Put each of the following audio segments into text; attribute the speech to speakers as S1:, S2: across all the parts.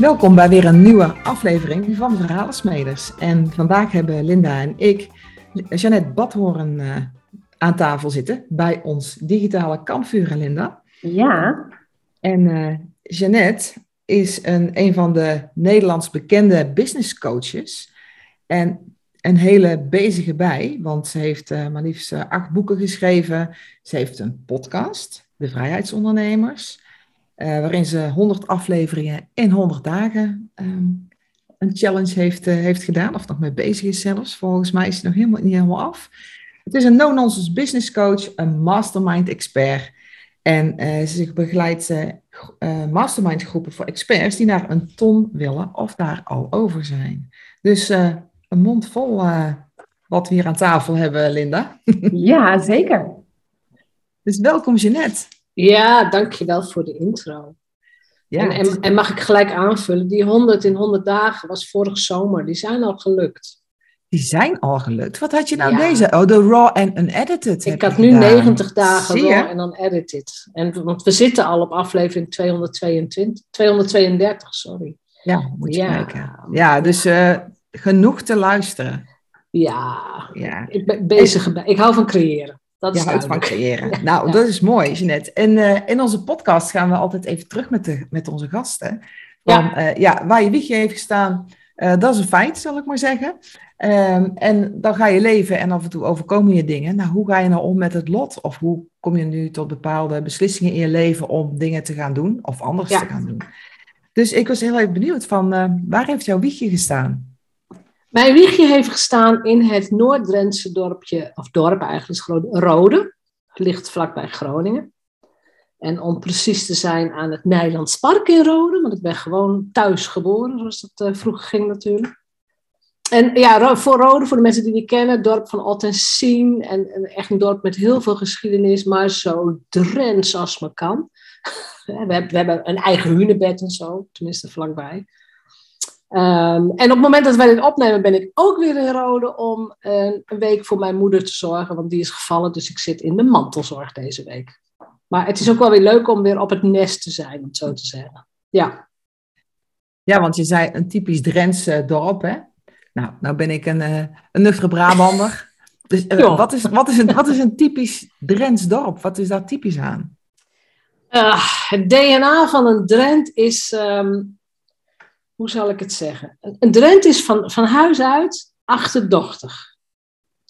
S1: Welkom bij weer een nieuwe aflevering van Verhalensmeders. En vandaag hebben Linda en ik Jeannette Badhoorn uh, aan tafel zitten bij ons digitale kampvuur, Linda.
S2: Ja.
S1: En uh, Jeannette is een, een van de Nederlands bekende business coaches. En een hele bezige bij, want ze heeft uh, maar liefst acht boeken geschreven. Ze heeft een podcast, De Vrijheidsondernemers. Uh, waarin ze 100 afleveringen in 100 dagen um, een challenge heeft, uh, heeft gedaan, of nog mee bezig is zelfs. Volgens mij is ze nog helemaal, niet helemaal af. Het is een no-nonsense business coach, een mastermind expert. En uh, ze begeleidt mastermind groepen voor experts die naar een ton willen of daar al over zijn. Dus een mond vol wat we hier aan tafel hebben, Linda.
S2: Ja, zeker.
S1: Dus welkom Jeannette.
S3: Ja, dankjewel voor de intro. Ja, en, en, en, mag ik gelijk aanvullen, die 100 in 100 dagen was vorig zomer, die zijn al gelukt.
S1: Die zijn al gelukt. Wat had je nou ja. deze? Oh, de raw en unedited.
S3: Ik had nu gedaan. 90 dagen raw en dan edited. En, want we zitten al op aflevering 222, 232, sorry.
S1: Ja, moet je ja. kijken. Ja, dus uh, genoeg te luisteren.
S3: Ja, ja. ik ben bezig. Ik hou van creëren. Dat
S1: is houdt van creëren. Nou, ja. dat is mooi, Jeanette. En uh, in onze podcast gaan we altijd even terug met, de, met onze gasten. Van, ja. Uh, ja, waar je wiegje heeft gestaan, uh, dat is een feit, zal ik maar zeggen. Um, en dan ga je leven en af en toe overkomen je dingen. Nou, hoe ga je nou om met het lot? Of hoe kom je nu tot bepaalde beslissingen in je leven om dingen te gaan doen of anders te gaan doen? Dus ik was heel erg benieuwd van, waar heeft jouw wiegje gestaan?
S3: Mijn wiegje heeft gestaan in het Noord-Drentse dorpje, of dorp eigenlijk, Rode. Ligt vlakbij Groningen. En om precies te zijn aan het Nijlands Park in Rode, want ik ben gewoon thuis geboren, zoals dat uh, vroeger ging natuurlijk. En ja, voor Rode, voor de mensen die die kennen, het dorp van Altensien. En, en echt een dorp met heel veel geschiedenis, maar zo Drents als maar kan. we, hebben, we hebben een eigen hunebed en zo, tenminste vlakbij. Um, en op het moment dat wij dit opnemen, ben ik ook weer in Rode om een, een, week voor mijn moeder te zorgen, want die is gevallen, dus ik zit in de mantelzorg deze week. Maar het is ook wel weer leuk om weer op het nest te zijn, om het zo te zeggen. Ja.
S1: Ja, want je zei een typisch Drentse dorp, hè? Nou, nou ben ik een, uh, een nuchtere Brabander. Dus uh, wat, is, wat, is een, wat is een typisch Drents dorp? Wat is daar typisch aan?
S3: Uh, het DNA van een Drent is um, hoe zal ik het zeggen? Een Drent is van, van huis uit achterdochtig.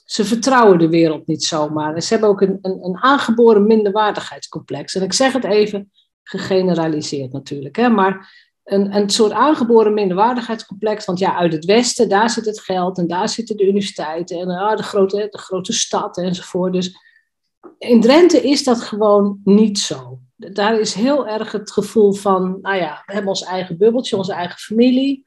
S3: Ze vertrouwen de wereld niet zomaar. En ze hebben ook een, een, een aangeboren minderwaardigheidscomplex. En ik zeg het even gegeneraliseerd natuurlijk. Hè? Maar een, een soort aangeboren minderwaardigheidscomplex. Want ja, uit het westen, daar zit het geld en daar zitten de universiteiten en ah, de, grote, de grote stad enzovoort. Dus in Drenthe is dat gewoon niet zo daar is heel erg het gevoel van, nou ja, we hebben ons eigen bubbeltje, onze eigen familie.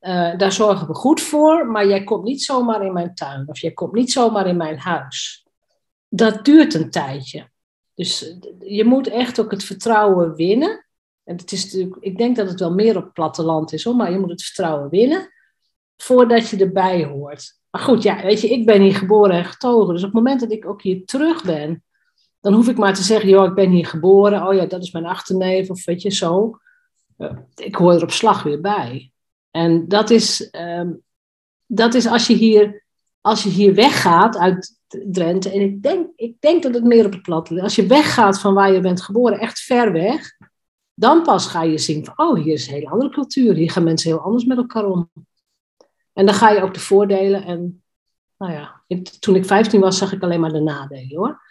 S3: Uh, daar zorgen we goed voor, maar jij komt niet zomaar in mijn tuin of jij komt niet zomaar in mijn huis. Dat duurt een tijdje. Dus je moet echt ook het vertrouwen winnen. En het is natuurlijk, ik denk dat het wel meer op het platteland is, hoor, maar je moet het vertrouwen winnen voordat je erbij hoort. Maar goed, ja, weet je, ik ben hier geboren en getogen. Dus op het moment dat ik ook hier terug ben, dan hoef ik maar te zeggen, joh, ik ben hier geboren. Oh ja, dat is mijn achterneef of weet je, zo. Ik hoor er op slag weer bij. En dat is, um, dat is als, je hier, als je hier weggaat uit Drenthe. En ik denk, ik denk dat het meer op het plat ligt. Als je weggaat van waar je bent geboren, echt ver weg. Dan pas ga je zien van, oh, hier is een hele andere cultuur. Hier gaan mensen heel anders met elkaar om. En dan ga je ook de voordelen. En nou ja, toen ik 15 was, zag ik alleen maar de nadelen hoor.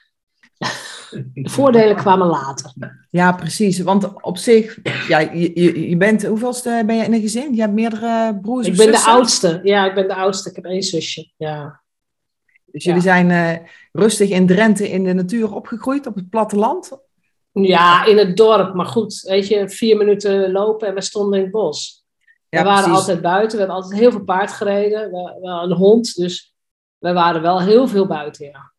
S3: De voordelen kwamen later.
S1: Ja, precies. Want op zich, ja, je, je bent, hoeveelste ben je in een gezin? Je hebt meerdere broers
S3: Ik ben de oudste. Ja, ik ben de oudste. Ik heb één zusje. Ja.
S1: Dus jullie zijn uh, rustig in Drenthe in de natuur opgegroeid, op het platteland?
S3: Ja, in het dorp. Maar goed, weet je, vier minuten lopen en we stonden in het bos. Ja, we waren precies. altijd buiten. We hebben altijd heel veel paard gereden. We, we hadden een hond, dus we waren wel heel veel buiten, ja.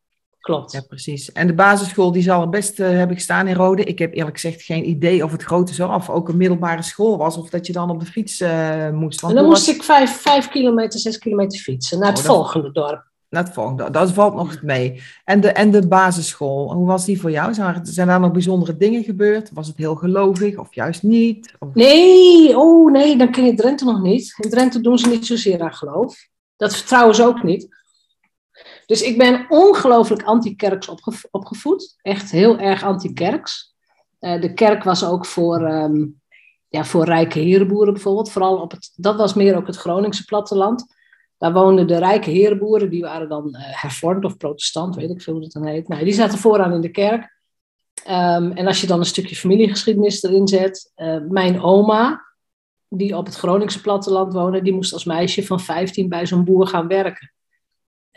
S3: Klopt.
S1: Ja, precies. En de basisschool die zal er best uh, hebben gestaan in Rode. Ik heb eerlijk gezegd geen idee of het grote zorg ook een middelbare school was of dat je dan op de fiets uh, moest.
S3: Want en dan moest was... ik vijf, vijf kilometer, zes kilometer fietsen naar het oh, volgende dorp.
S1: het volgende. Dat valt nog mee. En de, en de basisschool, hoe was die voor jou? Zijn, er, zijn daar nog bijzondere dingen gebeurd? Was het heel gelovig of juist niet? Of...
S3: Nee, oh nee, dan ken je Drenthe nog niet. In Drenthe doen ze niet zozeer aan geloof. Dat vertrouwen ze ook niet. Dus ik ben ongelooflijk anti-kerks opgevoed. Echt heel erg anti-kerks. Uh, de kerk was ook voor, um, ja, voor rijke herenboeren bijvoorbeeld. Vooral op het, dat was meer ook het Groningse platteland. Daar woonden de rijke herenboeren, die waren dan uh, hervormd of protestant, weet ik veel hoe dat dan heet. Nou, die zaten vooraan in de kerk. Um, en als je dan een stukje familiegeschiedenis erin zet. Uh, mijn oma, die op het Groningse platteland woonde, die moest als meisje van 15 bij zo'n boer gaan werken.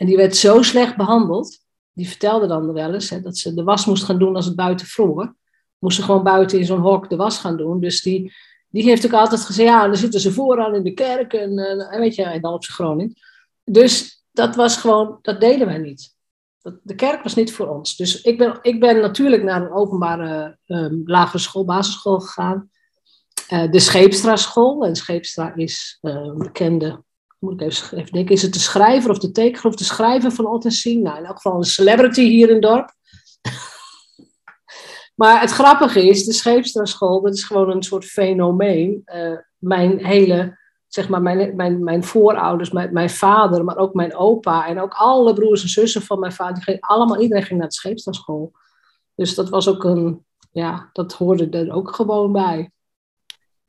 S3: En die werd zo slecht behandeld. Die vertelde dan wel eens hè, dat ze de was moest gaan doen als het buiten vroeg. Moest ze gewoon buiten in zo'n hok de was gaan doen. Dus die, die heeft ook altijd gezegd, ja, dan zitten ze vooraan in de kerk en, uh, weet je, en dan op zijn. Dus dat was gewoon, dat deden wij niet. De kerk was niet voor ons. Dus ik ben, ik ben natuurlijk naar een openbare um, lagere school, basisschool gegaan. Uh, de Scheepstra school. En Scheepstra is uh, een bekende moet ik even, denken, is het de schrijver of de tekenaar of de schrijver van Ottensien? Nou, in elk geval een celebrity hier in het dorp. maar het grappige is, de Scheepstra-school, dat is gewoon een soort fenomeen. Uh, mijn hele, zeg maar, mijn, mijn, mijn voorouders, mijn, mijn vader, maar ook mijn opa en ook alle broers en zussen van mijn vader, die allemaal, iedereen ging naar de Scheepstra-school. Dus dat was ook een, ja, dat hoorde er ook gewoon bij.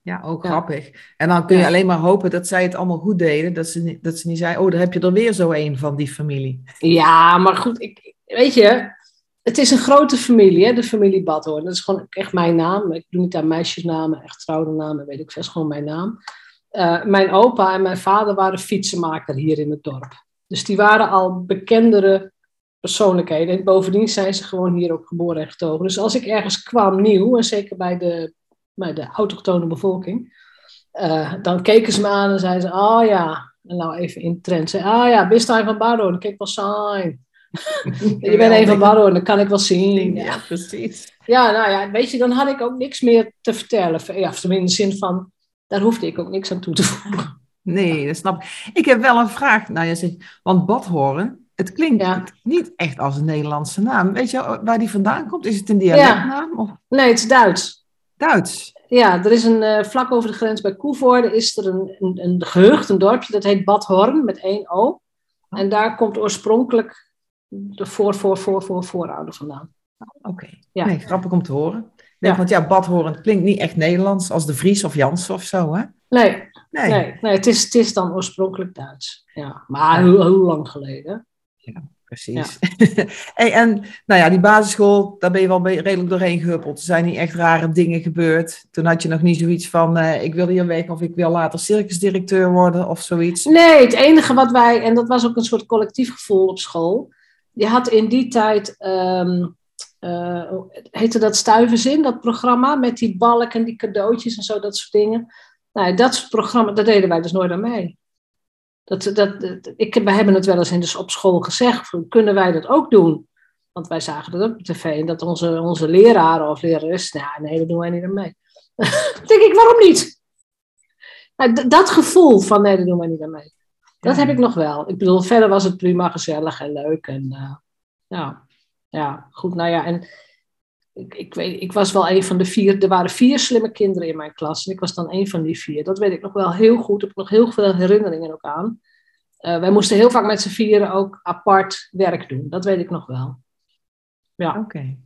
S1: Ja, ook grappig. En dan kun je alleen maar hopen dat zij het allemaal goed deden. Dat ze, niet, dat ze niet zei, oh, daar heb je er weer zo een van die familie.
S3: Ja, maar goed, ik, weet je, het is een grote familie, hè, de familie Badhoorn. Dat is gewoon echt mijn naam. Ik doe niet aan meisjesnamen, echt trouwde namen, weet ik veel. gewoon mijn naam. Uh, mijn opa en mijn vader waren fietsenmaker hier in het dorp. Dus die waren al bekendere persoonlijkheden. En bovendien zijn ze gewoon hier ook geboren en getogen. Dus als ik ergens kwam nieuw, en zeker bij de bij de autochtone bevolking. Uh, dan keken ze me aan en zeiden ze, oh ja, en nou even in trend. Ze, oh ja, Bistijn van Bardo, dan kijk ik wel zijn. je bent een van Bardo, dan kan ik wel zien.
S1: Ja, precies.
S3: Ja, nou ja, weet je, dan had ik ook niks meer te vertellen. Ja, in de zin van, daar hoefde ik ook niks aan toe te voegen.
S1: Nee, dat snap ik. Ik heb wel een vraag. Nou, je zegt, want Badhoren, het klinkt ja. niet echt als een Nederlandse naam. Weet je waar die vandaan komt? Is het een dialectnaam? Of?
S3: Nee, het is Duits.
S1: Duits?
S3: Ja, er is een, uh, vlak over de grens bij Koevoorde is er een, een, een gehucht, een dorpje, dat heet Bad Horn met één O. En daar komt oorspronkelijk de voor, voor, voor, voor, voorouder vandaan.
S1: Oké, ja. nee, grappig om te horen. Nee, ja. Want ja, Badhoorn klinkt niet echt Nederlands als de Vries of Jans of zo, hè?
S3: Nee, nee. nee, nee het, is, het is dan oorspronkelijk Duits. Ja, maar heel, heel lang geleden.
S1: Ja precies. hey, en nou ja, die basisschool, daar ben je wel redelijk doorheen gehuppeld. Er zijn niet echt rare dingen gebeurd. Toen had je nog niet zoiets van, uh, ik wil hier weg of ik wil later circusdirecteur worden of zoiets.
S3: Nee, het enige wat wij, en dat was ook een soort collectief gevoel op school. Je had in die tijd, um, uh, heette dat Stuivenzin, dat programma met die balk en die cadeautjes en zo, dat soort dingen. Nou, dat soort programma, dat deden wij dus nooit aan mee. Dat, dat, ik, wij hebben het wel eens in de, op school gezegd, kunnen wij dat ook doen? Want wij zagen dat op tv en dat onze, onze leraren of lerares, nou, nee, dat doen wij niet aan mee. denk ik, waarom niet? Nou, dat gevoel van nee, dat doen wij niet aan mee. Dat heb ik nog wel. Ik bedoel, verder was het prima, gezellig en leuk. En uh, ja, ja, goed. Nou ja, en ik, ik, weet, ik was wel een van de vier. Er waren vier slimme kinderen in mijn klas. En ik was dan een van die vier. Dat weet ik nog wel heel goed. Ik heb nog heel veel herinneringen ook aan. Uh, wij moesten heel vaak met z'n vieren ook apart werk doen. Dat weet ik nog wel. Ja.
S1: Oké.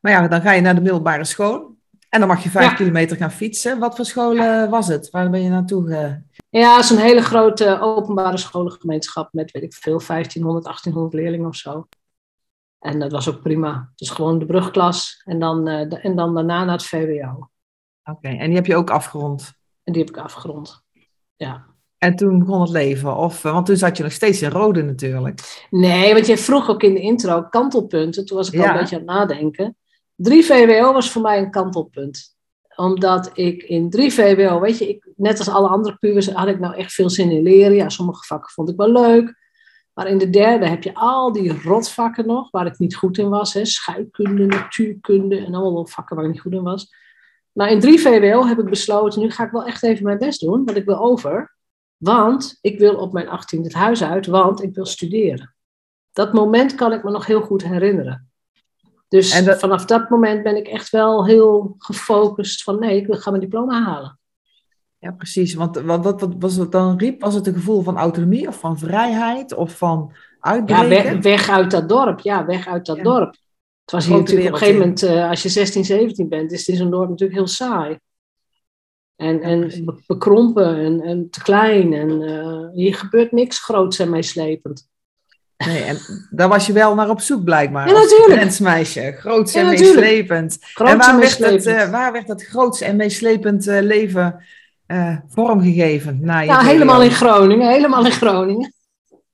S1: Maar ja, dan ga je naar de middelbare school. En dan mag je vijf kilometer gaan fietsen. Wat voor school was het? Waar ben je naartoe gegaan?
S3: Ja, het is een hele grote openbare scholengemeenschap met, weet ik veel, 1500, 1800 leerlingen of zo. En dat was ook prima. Dus gewoon de brugklas en dan, uh, en dan daarna naar het VWO.
S1: Oké, en die heb je ook afgerond?
S3: En die heb ik afgerond, ja.
S1: En toen begon het leven? Of, eh, want toen zat je nog steeds in rode natuurlijk.
S3: Nee, want jij vroeg ook in de intro kantelpunten. Toen was ik al een beetje aan het nadenken. 3 VWO was voor mij een kantelpunt. Omdat ik in 3 VWO, weet je, ik, net als alle andere pubers had ik nou echt veel zin in leren. Ja, sommige vakken vond ik wel leuk. Maar in de derde heb je al die rotvakken nog, waar ik niet goed in was. Hè? Scheikunde, natuurkunde en allemaal vakken waar ik niet goed in was. Maar in 3 VWO heb ik besloten, nu ga ik wel echt even mijn best doen, want ik wil over. Want ik wil op mijn 18 het huis uit, want ik wil studeren. Dat moment kan ik me nog heel goed herinneren. Dus
S1: dat-
S3: vanaf dat moment ben ik echt wel heel gefocust van nee, ik wil- ga mijn diploma halen.
S1: Ja, precies. Want wat, wat, wat was het dan riep? Was het een gevoel van autonomie of van vrijheid of van
S3: Ja,
S1: uitbreken?
S3: weg, weg uit dat dorp. Ja, weg uit dat
S1: Ja.
S3: dorp. Het was hier natuurlijk op een gegeven moment, eh, als je 16, 17 bent, is in zo'n dorp natuurlijk heel saai. En, en bekrompen en, en te klein. En eh, hier gebeurt niks groots en meeslepend.
S1: Nee, en daar was je wel naar op zoek blijkbaar.
S3: Ja, natuurlijk.
S1: studentsmeisje. Groots
S3: Ja,
S1: en meeslepend.
S3: Groots
S1: en waar
S3: en
S1: werd, het, eh, waar werd dat groots en meeslepend eh, leven eh, vormgegeven? Na je
S3: Nou, helemaal in Groningen, helemaal in Groningen.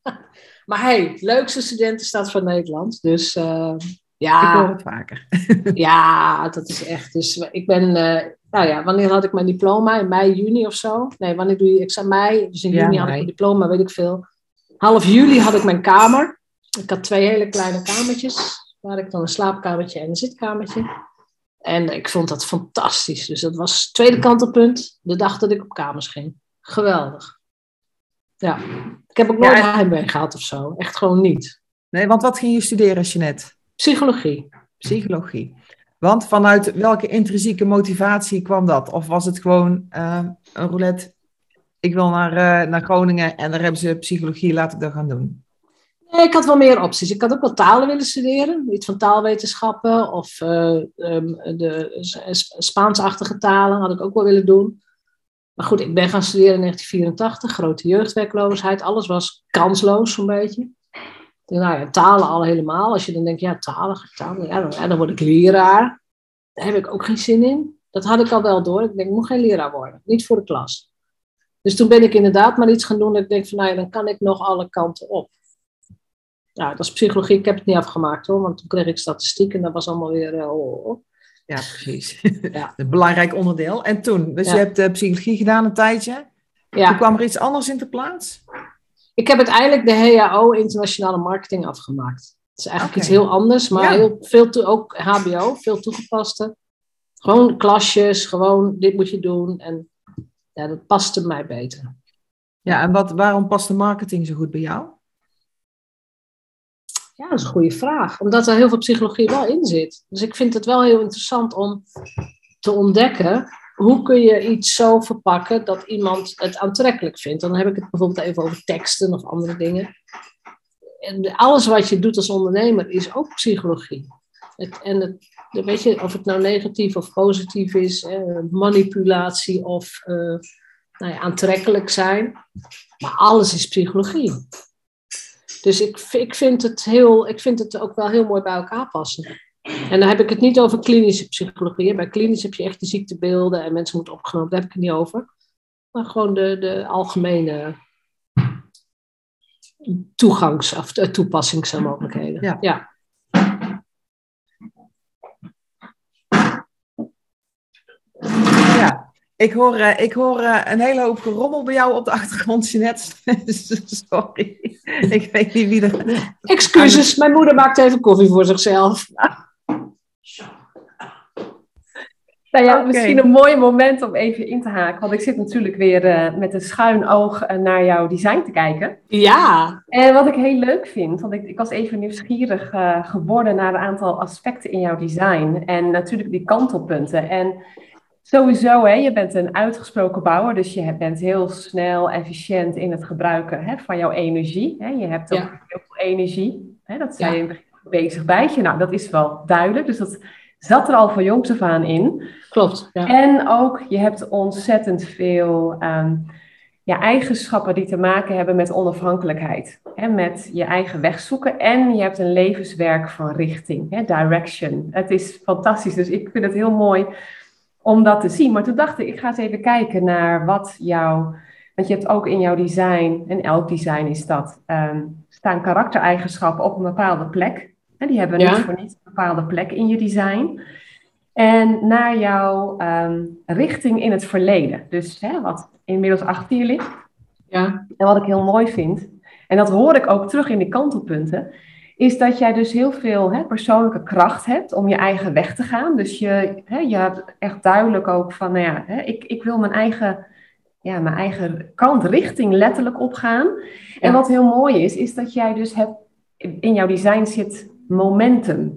S3: maar hey, leukste studentenstad van Nederland. Dus eh,
S1: Ik hoor
S3: ja,
S1: het vaker.
S3: ja, dat is echt. Dus ik ben, eh, nou ja, wanneer had ik mijn diploma? In mei, juni of zo? Nee, wanneer doe je examen? Mei. Dus in
S1: Ja,
S3: juni had ik mijn diploma, weet ik veel. Half juli had ik mijn kamer. Ik had twee hele kleine kamertjes. Waar ik dan een slaapkamertje en een zitkamertje. En ik vond dat fantastisch. Dus dat was het tweede kantelpunt. De dag dat ik op kamers ging. Geweldig. Ja. Ik heb ook nooit
S1: Ja,
S3: heimwee gehad of zo. Echt gewoon niet.
S1: Nee, want wat ging je studeren, Jeanette?
S3: Psychologie.
S1: Psychologie. Want vanuit welke intrinsieke motivatie kwam dat? Of was het gewoon eh, een roulette? Ik wil naar, eh, naar Groningen en daar hebben ze psychologie, laat ik dat gaan doen.
S3: Nee, ik had wel meer opties. Ik had ook wel talen willen studeren. Iets van taalwetenschappen of eh, ehm, de Spaansachtige talen had ik ook wel willen doen. Maar goed, ik ben gaan studeren in 1984. Grote jeugdwerkloosheid. Alles was kansloos zo'n beetje. Nou ja, talen al helemaal. Als je dan denkt, ja, talen, talen ja, dan, word ik leraar. Daar heb ik ook geen zin in. Dat had ik al wel door. Ik denk, ik moet geen leraar worden. Niet voor de klas. Dus toen ben ik inderdaad maar iets gaan doen ik denk van, nou ja, dan kan ik nog alle kanten op. Ja, dat is psychologie. Ik heb het niet afgemaakt hoor, want toen kreeg ik statistiek en dat was allemaal weer. eh, oh, oh.
S1: Ja, precies.
S3: Ja.
S1: Een belangrijk onderdeel. En toen, dus
S3: Ja.
S1: je hebt eh, psychologie gedaan een tijdje. Toen
S3: Ja,
S1: kwam er iets anders in de plaats?
S3: ik heb uiteindelijk de HAO internationale marketing afgemaakt. Het is eigenlijk iets heel anders, maar
S1: Ja.
S3: heel veel toe, ook HBO, veel toegepaste. Gewoon klasjes, gewoon dit moet je doen. En ja, dat paste mij beter.
S1: Ja, en wat, waarom past de marketing zo goed bij jou?
S3: Ja, dat is een goede vraag. Omdat er heel veel psychologie wel in zit. Dus ik vind het wel heel interessant om te ontdekken. Hoe kun je iets zo verpakken dat iemand het aantrekkelijk vindt? Dan heb ik het bijvoorbeeld even over teksten of andere dingen. En alles wat je doet als ondernemer is ook psychologie. Het, en het, weet je, of het nou negatief of positief is, manipulatie of eh, nou ja, aantrekkelijk zijn. Maar alles is psychologie. Dus ik, ik, vind het heel, ik vind het ook wel heel mooi bij elkaar passen. En dan heb ik het niet over klinische psychologie. Bij klinisch heb je echt de ziektebeelden en mensen moeten opgenomen. Daar heb ik het niet over. Maar gewoon de, de algemene toegangs- of de toepassingsmogelijkheden.
S1: Ja.
S3: ja.
S1: Ja, ik hoor, eh, ik hoor eh, een hele hoop gerommel bij jou op de achtergrond, Jeanette. Sorry, ik weet niet wie er...
S3: Excuses, mijn moeder maakt even koffie voor zichzelf.
S2: Nou ja,
S1: Oké.
S2: misschien een mooi moment om even in te haken. Want ik zit natuurlijk weer eh, met een schuin oog naar jouw design te kijken.
S3: Ja,
S2: En wat ik heel leuk vind, want ik, ik was even nieuwsgierig eh, geworden naar een aantal aspecten in jouw design. En natuurlijk die kantelpunten. En sowieso, hè, je bent een uitgesproken bouwer, dus je bent heel snel, efficiënt in het gebruiken hè, van jouw energie. Hè. Je hebt ook
S3: Ja.
S2: heel veel energie. Hè, dat zei
S3: Ja.
S2: je in het begin bezig bij je. Nou, dat is wel duidelijk. Dus dat zat er al van jongs af aan in.
S3: klopt. Ja.
S2: En ook, je hebt ontzettend veel ehm, ja, eigenschappen die te maken hebben met onafhankelijkheid. Hè, met je eigen weg zoeken. En je hebt een levenswerk van richting, hè, direction. Het is fantastisch, dus ik vind het heel mooi om dat te zien. Maar toen dacht ik, ik ga eens even kijken naar wat jouw... Want je hebt ook in jouw design, en elk design is dat, ehm, staan karaktereigenschappen op een bepaalde plek. En die hebben
S3: Ja.
S2: niet voor niets een bepaalde plek in je design. En naar jouw ehm, richting in het verleden. Dus hè, wat inmiddels achter je ligt.
S3: Ja.
S2: En wat ik heel mooi vind, en dat hoor ik ook terug in die kantelpunten, is dat jij dus heel veel hè, persoonlijke kracht hebt om je eigen weg te gaan. Dus je, hè, je hebt echt duidelijk ook van, nou ja, hè, ik, ik wil mijn eigen, ja, mijn eigen kant, richting letterlijk opgaan. En wat heel mooi is, is dat jij dus hebt in jouw design zit momentum.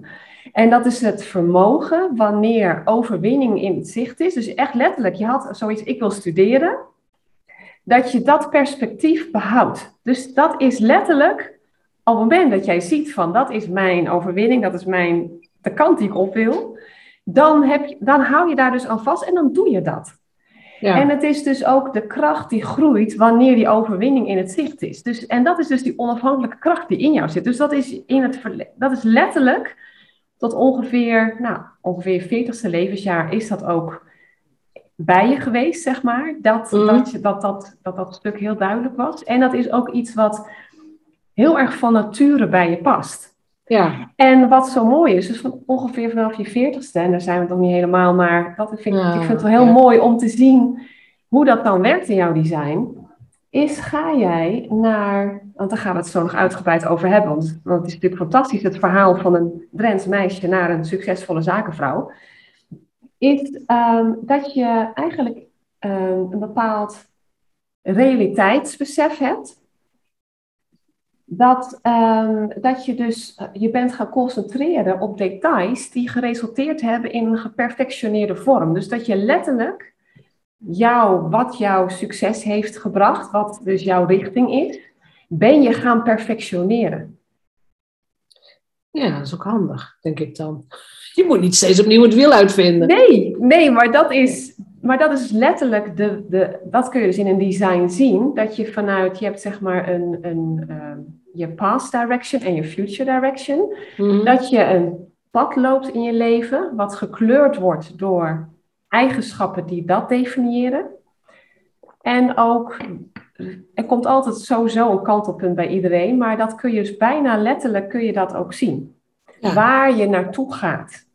S2: En dat is het vermogen wanneer overwinning in het zicht is. Dus echt letterlijk, je had zoiets, ik wil studeren. Dat je dat perspectief behoudt. Dus dat is letterlijk, op het moment dat jij ziet van dat is mijn overwinning, dat is mijn, de kant die ik op wil. Dan, heb je, dan hou je daar dus aan vast en dan doe je dat. Ja. En het is dus ook de kracht die groeit wanneer die overwinning in het zicht is. Dus, en dat is dus die onafhankelijke kracht die in jou zit. Dus dat is, in het dat is letterlijk tot ongeveer, nou, ongeveer 40ste levensjaar is dat ook bij je geweest, zeg maar. Dat, mm. dat, dat, dat, dat dat stuk heel duidelijk was. En dat is ook iets wat heel erg van nature bij je past. Ja. En wat zo mooi is, dus van ongeveer vanaf je veertigste, en daar zijn we nog niet helemaal, maar dat vind, ik vind het wel heel mooi om te zien hoe dat dan werkt in jouw design, is ga jij naar, want daar gaan we het zo nog uitgebreid over hebben, want, want het is natuurlijk fantastisch, het verhaal van een Drents meisje naar een succesvolle zakenvrouw, is um, dat je eigenlijk um, een bepaald realiteitsbesef hebt dat, um, dat je dus je bent gaan concentreren op details die geresulteerd hebben in een geperfectioneerde vorm. Dus dat je letterlijk jou, wat jouw succes heeft gebracht, wat dus jouw richting is, ben je gaan perfectioneren.
S3: Ja, dat is ook handig, denk ik dan. Je moet niet steeds opnieuw het wiel uitvinden.
S2: Nee, nee maar dat is, maar dat is letterlijk, de, de, dat kun je dus in een design zien, dat je vanuit, je hebt zeg maar een, een, ehm, je past direction en je future direction. Mhm. Dat je een pad loopt in je leven, wat gekleurd wordt door eigenschappen die dat definiëren. En ook, er komt altijd sowieso een kantelpunt bij iedereen, maar dat kun je dus bijna letterlijk kun je dat ook zien. Waar je naartoe gaat.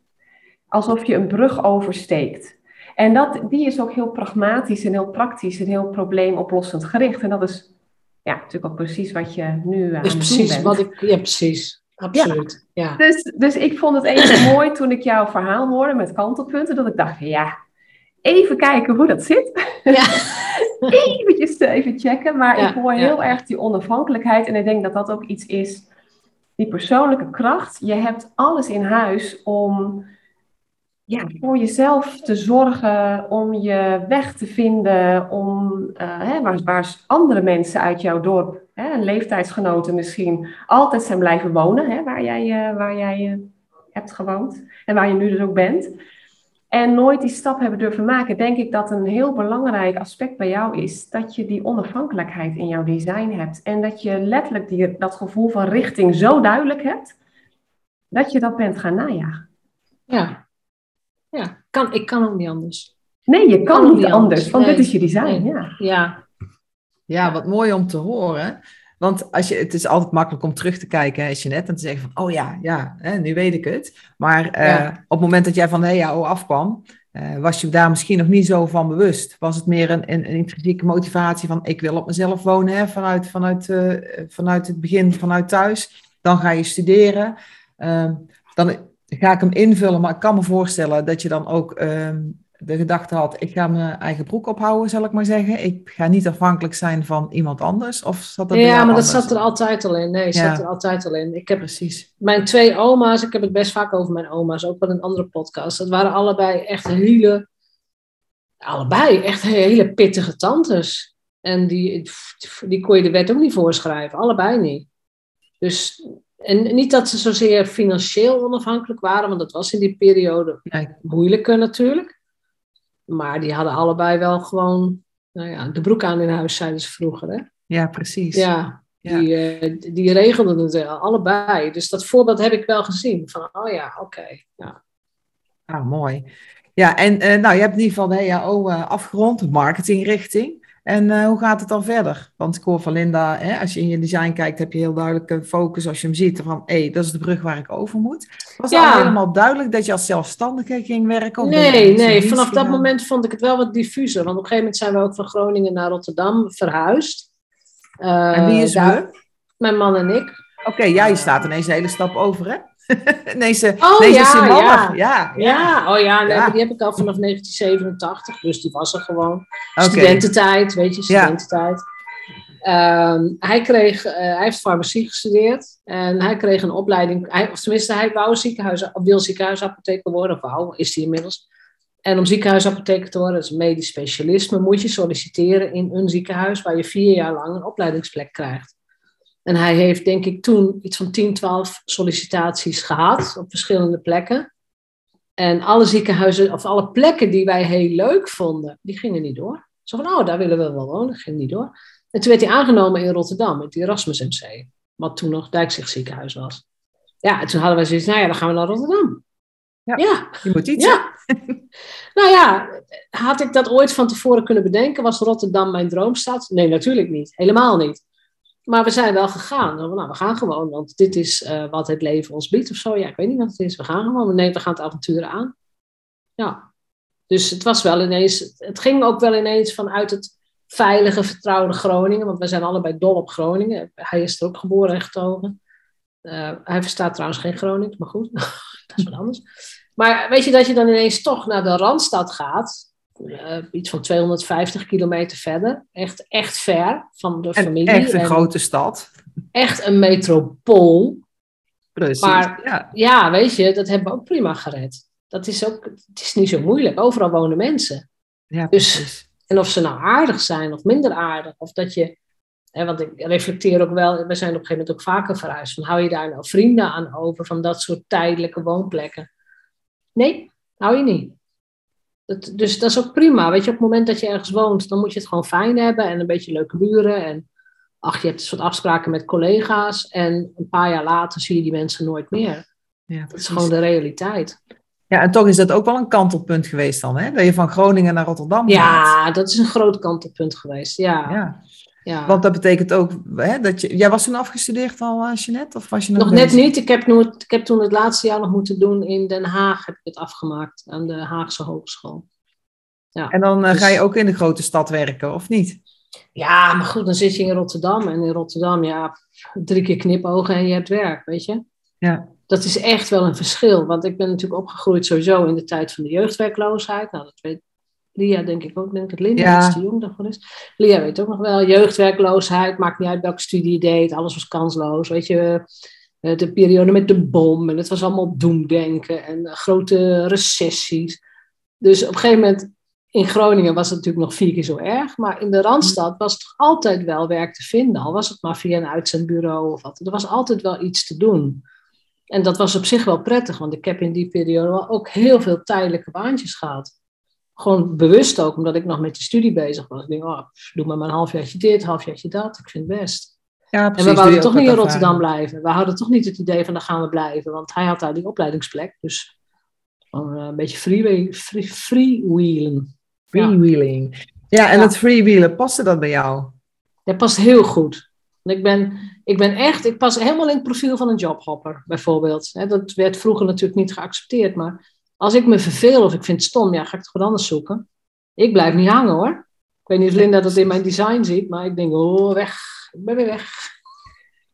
S2: Alsof je een brug oversteekt. En dat, die is ook heel pragmatisch en heel praktisch en heel probleemoplossend gericht. En dat is ja, natuurlijk ook precies wat je nu aan
S3: is precies Wat ik, ja, precies. Absoluut. Ja.
S2: Dus, dus ik vond het even mooi toen ik jouw verhaal hoorde met kantelpunten, dat ik dacht, ja, even kijken hoe dat zit. Ja. Eventjes even checken. Maar ik hoor heel erg die onafhankelijkheid. En ik denk dat dat ook iets is, die persoonlijke kracht. Je hebt alles in huis om ja, voor jezelf te zorgen, om je weg te vinden, om uh, hè, waar, andere mensen uit jouw dorp, hè, leeftijdsgenoten misschien, altijd zijn blijven wonen, hè, waar jij, uh, waar jij uh, hebt gewoond en waar je nu dus ook bent. En nooit die stap hebben durven maken, denk ik dat een heel belangrijk aspect bij jou is dat je die onafhankelijkheid in jouw design hebt. En dat je letterlijk die, dat gevoel van richting zo duidelijk hebt, dat je dat bent gaan najagen.
S3: Ja, ja, kan, ik kan ook niet anders.
S2: Nee, je kan, niet anders, want dit is je design. Ja.
S3: ja.
S1: Ja, wat mooi om te horen. Want als je, het is altijd makkelijk om terug te kijken, als je net en te zeggen van, oh ja, ja, hè, nu weet ik het. Maar uh, op het moment dat jij van de HEAO afkwam, uh, was je daar misschien nog niet zo van bewust. Was het meer een, een, een intrinsieke motivatie van, ik wil op mezelf wonen, hè, vanuit, vanuit, uh, vanuit het begin, vanuit thuis. Dan ga je studeren. Ehm, dan ga ik hem invullen, maar ik kan me voorstellen dat je dan ook ehm, de gedachte had, ik ga mijn eigen broek ophouden, zal ik maar zeggen. Ik ga niet afhankelijk zijn van iemand anders. Of zat dat
S3: ja, maar dat zat er altijd al in. Nee, ja. zat er altijd al in. Ik heb Precies. Mijn twee oma's, ik heb het best vaak over mijn oma's, ook wel in een andere podcast. Dat waren allebei echt hele, allebei echt hele pittige tantes. En die, die kon je de wet ook niet voorschrijven, allebei niet. Dus en niet dat ze zozeer financieel onafhankelijk waren, want dat was in die periode moeilijker natuurlijk. Maar die hadden allebei wel gewoon nou ja, de broek aan in huis, zeiden ze vroeger. Hè?
S1: Ja, precies.
S3: Ja, Die, uh, die regelden het allebei. Dus dat voorbeeld heb ik wel gezien. Van, oh ja, oké. ja.
S1: Ah, mooi. Ja, en uh, nou, je hebt in ieder geval de HAO uh, afgerond, de marketingrichting. En uh, hoe gaat het dan verder? Want ik hoor van Linda, hè, als je in je design kijkt, heb je heel duidelijk een focus als je hem ziet van, hé, hey, dat is de brug waar ik over moet. Was ja. helemaal duidelijk dat je als zelfstandige ging werken? Of
S3: nee, nee, vanaf dat moment vond ik het wel wat diffuser. Want op een gegeven moment zijn we ook van Groningen naar Rotterdam verhuisd.
S1: Uh, en wie is daar?
S3: Mijn man en ik.
S1: Oké, okay, je staat ineens een hele stap over, hè? nee, ze, oh, nee, ja, ze ja.
S3: ja. Ja, oh ja, nee, die heb ik al vanaf 1987, dus die was er gewoon. Studententijd, weet je, studententijd. Ehm, hij, kreeg, uh, hij heeft farmacie gestudeerd en hij kreeg een opleiding, hij, of tenminste hij wou ziekenhuis, wil ziekenhuisapotheker worden, of wou, is hij inmiddels. En om ziekenhuisapotheker te worden, dat is een medisch specialisme, moet je solliciteren in een ziekenhuis waar je vier jaar lang een opleidingsplek krijgt. En hij heeft denk ik toen iets van 10, 12 sollicitaties gehad op verschillende plekken. En alle ziekenhuizen, of alle plekken die wij heel leuk vonden, die gingen niet door. Zo van, oh, daar willen we wel wonen, ging niet door. En toen werd hij aangenomen in Rotterdam, met het Erasmus MC, wat toen nog Dijkzicht ziekenhuis was. Ja, en toen hadden wij zoiets, nou ja, dan gaan we naar Rotterdam.
S1: Ja, ja. je moet iets.
S3: Ja. nou ja, had ik dat ooit van tevoren kunnen bedenken? Was Rotterdam mijn droomstad? Nee, natuurlijk niet. Helemaal niet. Maar we zijn wel gegaan. Nou, we gaan gewoon, want dit is uh, wat het leven ons biedt of zo. Ja, ik weet niet wat het is. We gaan gewoon. Nee, we gaan het avonturen aan. Ja. Dus het was wel ineens, het ging ook wel ineens vanuit het veilige, vertrouwde Groningen. Want we zijn allebei dol op Groningen. Hij is er ook geboren en getogen. Uh, hij verstaat trouwens geen Gronings, maar goed, dat is wat anders. Maar weet je dat je dan ineens toch naar de Randstad gaat? Uh, iets van 250 kilometer verder. Echt, echt ver van de familie.
S1: Echt een grote stad.
S3: Echt een metropool.
S1: Precies.
S3: Maar ja. ja, weet je, dat hebben we ook prima gered. Dat is ook, het is niet zo moeilijk. Overal wonen mensen.
S1: Ja,
S3: dus. En of ze nou aardig zijn of minder aardig. Of dat je, want ik reflecteer ook wel, we zijn op een gegeven moment ook vaker verhuisd. Van, hou je daar nou vrienden aan over van dat soort tijdelijke woonplekken? Nee, hou je niet. Dat, dus dat is ook prima. Weet je, op het moment dat je ergens woont, dan moet je het gewoon fijn hebben en een beetje leuke buren. En ach, je hebt een soort afspraken met collega's. En een paar jaar later zie je die mensen nooit meer.
S1: Ja,
S3: dat is gewoon de realiteit.
S1: Ja, en toch is dat ook wel een kantelpunt geweest dan, hè? Dat je van Groningen naar Rotterdam
S3: ja,
S1: gaat.
S3: dat is een groot kantelpunt geweest, ja.
S1: Ja.
S3: Ja.
S1: Want dat betekent ook, hè, dat je... Jij was toen afgestudeerd al, uh, Jeanette? Of was je nog,
S3: nog net niet. Ik heb, ik heb toen het laatste jaar nog moeten doen in Den Haag, heb ik het afgemaakt, aan de Haagse Hogeschool. Ja.
S1: En dan uh,
S3: Dus-
S1: ga je ook in de grote stad werken, of niet?
S3: Ja, maar goed, dan zit je in Rotterdam. En in Rotterdam, ja, drie keer knipogen en je hebt werk, weet je.
S1: Ja.
S3: Dat is echt wel een verschil. Want ik ben natuurlijk opgegroeid sowieso in de tijd van de jeugdwerkloosheid. Nou, dat weet Lia denk ik ook. Ik denk dat Linda
S1: Ja.
S3: iets te jong daarvoor is. Lia weet ook nog wel. Jeugdwerkloosheid, maakt niet uit welke studie je deed. Alles was kansloos, weet je. Eh, De periode met de bom. En het was allemaal doemdenken. En eh, grote recessies. Dus op een gegeven moment in Groningen was het natuurlijk nog vier keer zo erg. Maar in de Randstad was het toch altijd wel werk te vinden. Al was het maar via een uitzendbureau of wat. Er was altijd wel iets te doen. En dat was op zich wel prettig. Want ik heb in die periode ook heel veel tijdelijke baantjes gehad. Gewoon bewust ook, omdat ik nog met die studie bezig was. Ik denk, oh, doe maar maar een halfjaartje dit, een halfjaartje dat. Ik vind het best.
S1: Ja,
S3: En
S1: precies.
S3: we
S1: doe
S3: wouden toch niet in Rotterdam blijven. We hadden toch niet het idee van, daar gaan we blijven. Want hij had daar die opleidingsplek. Dus eh, een beetje free, free, freewheelen. Ja.
S1: Freewheeling. Ja, en
S3: Ja.
S1: dat freewheelen, paste dat bij jou?
S3: Dat past heel goed. Want Ik ben, ik ben echt, ik pas helemaal in het profiel van een jobhopper, bijvoorbeeld. Dat werd vroeger natuurlijk niet geaccepteerd, maar als ik me verveel of ik vind het stom, ja, ga ik het gewoon anders zoeken. Ik blijf niet hangen hoor. Ik weet niet of Linda dat in mijn design ziet, maar ik denk, oh, weg. Ik ben weer weg.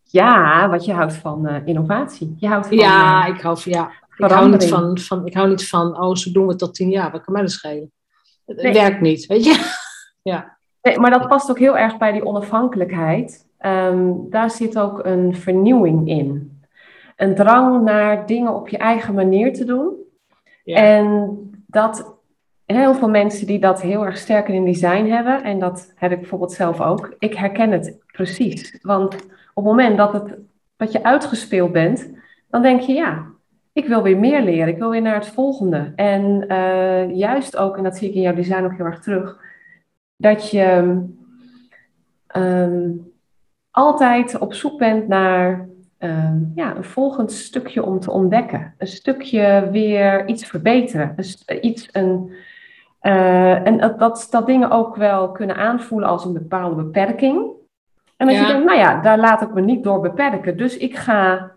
S2: Ja, wat je houdt van eh, innovatie. Je houdt van,
S3: Ja,
S2: eh,
S3: ik hou van, ja, ik hou niet van, van, ik hou niet van, oh, zo doen we het tot tien jaar, wat kan mij dat schelen? Het
S2: Nee.
S3: werkt niet, weet je? Ja,
S2: Nee, maar dat past ook heel erg bij die onafhankelijkheid. Ehm, daar zit ook een vernieuwing in. Een drang naar dingen op je eigen manier te doen. En dat heel veel mensen die dat heel erg sterk in design hebben, en dat heb ik bijvoorbeeld zelf ook, ik herken het precies. Want op het moment dat, het, je uitgespeeld bent, dan denk je ja, ik wil weer meer leren, ik wil weer naar het volgende. En eh, juist ook, en dat zie ik in jouw design ook heel erg terug, dat je ehm, altijd op zoek bent naar ehm, ja, een volgend stukje om te ontdekken. Een stukje weer iets verbeteren. Een iets, een, eh, en dat, dat, dingen ook wel kunnen aanvoelen als een bepaalde beperking. En dat
S3: Ja.
S2: je denkt, nou ja, daar laat ik me niet door beperken. Dus ik ga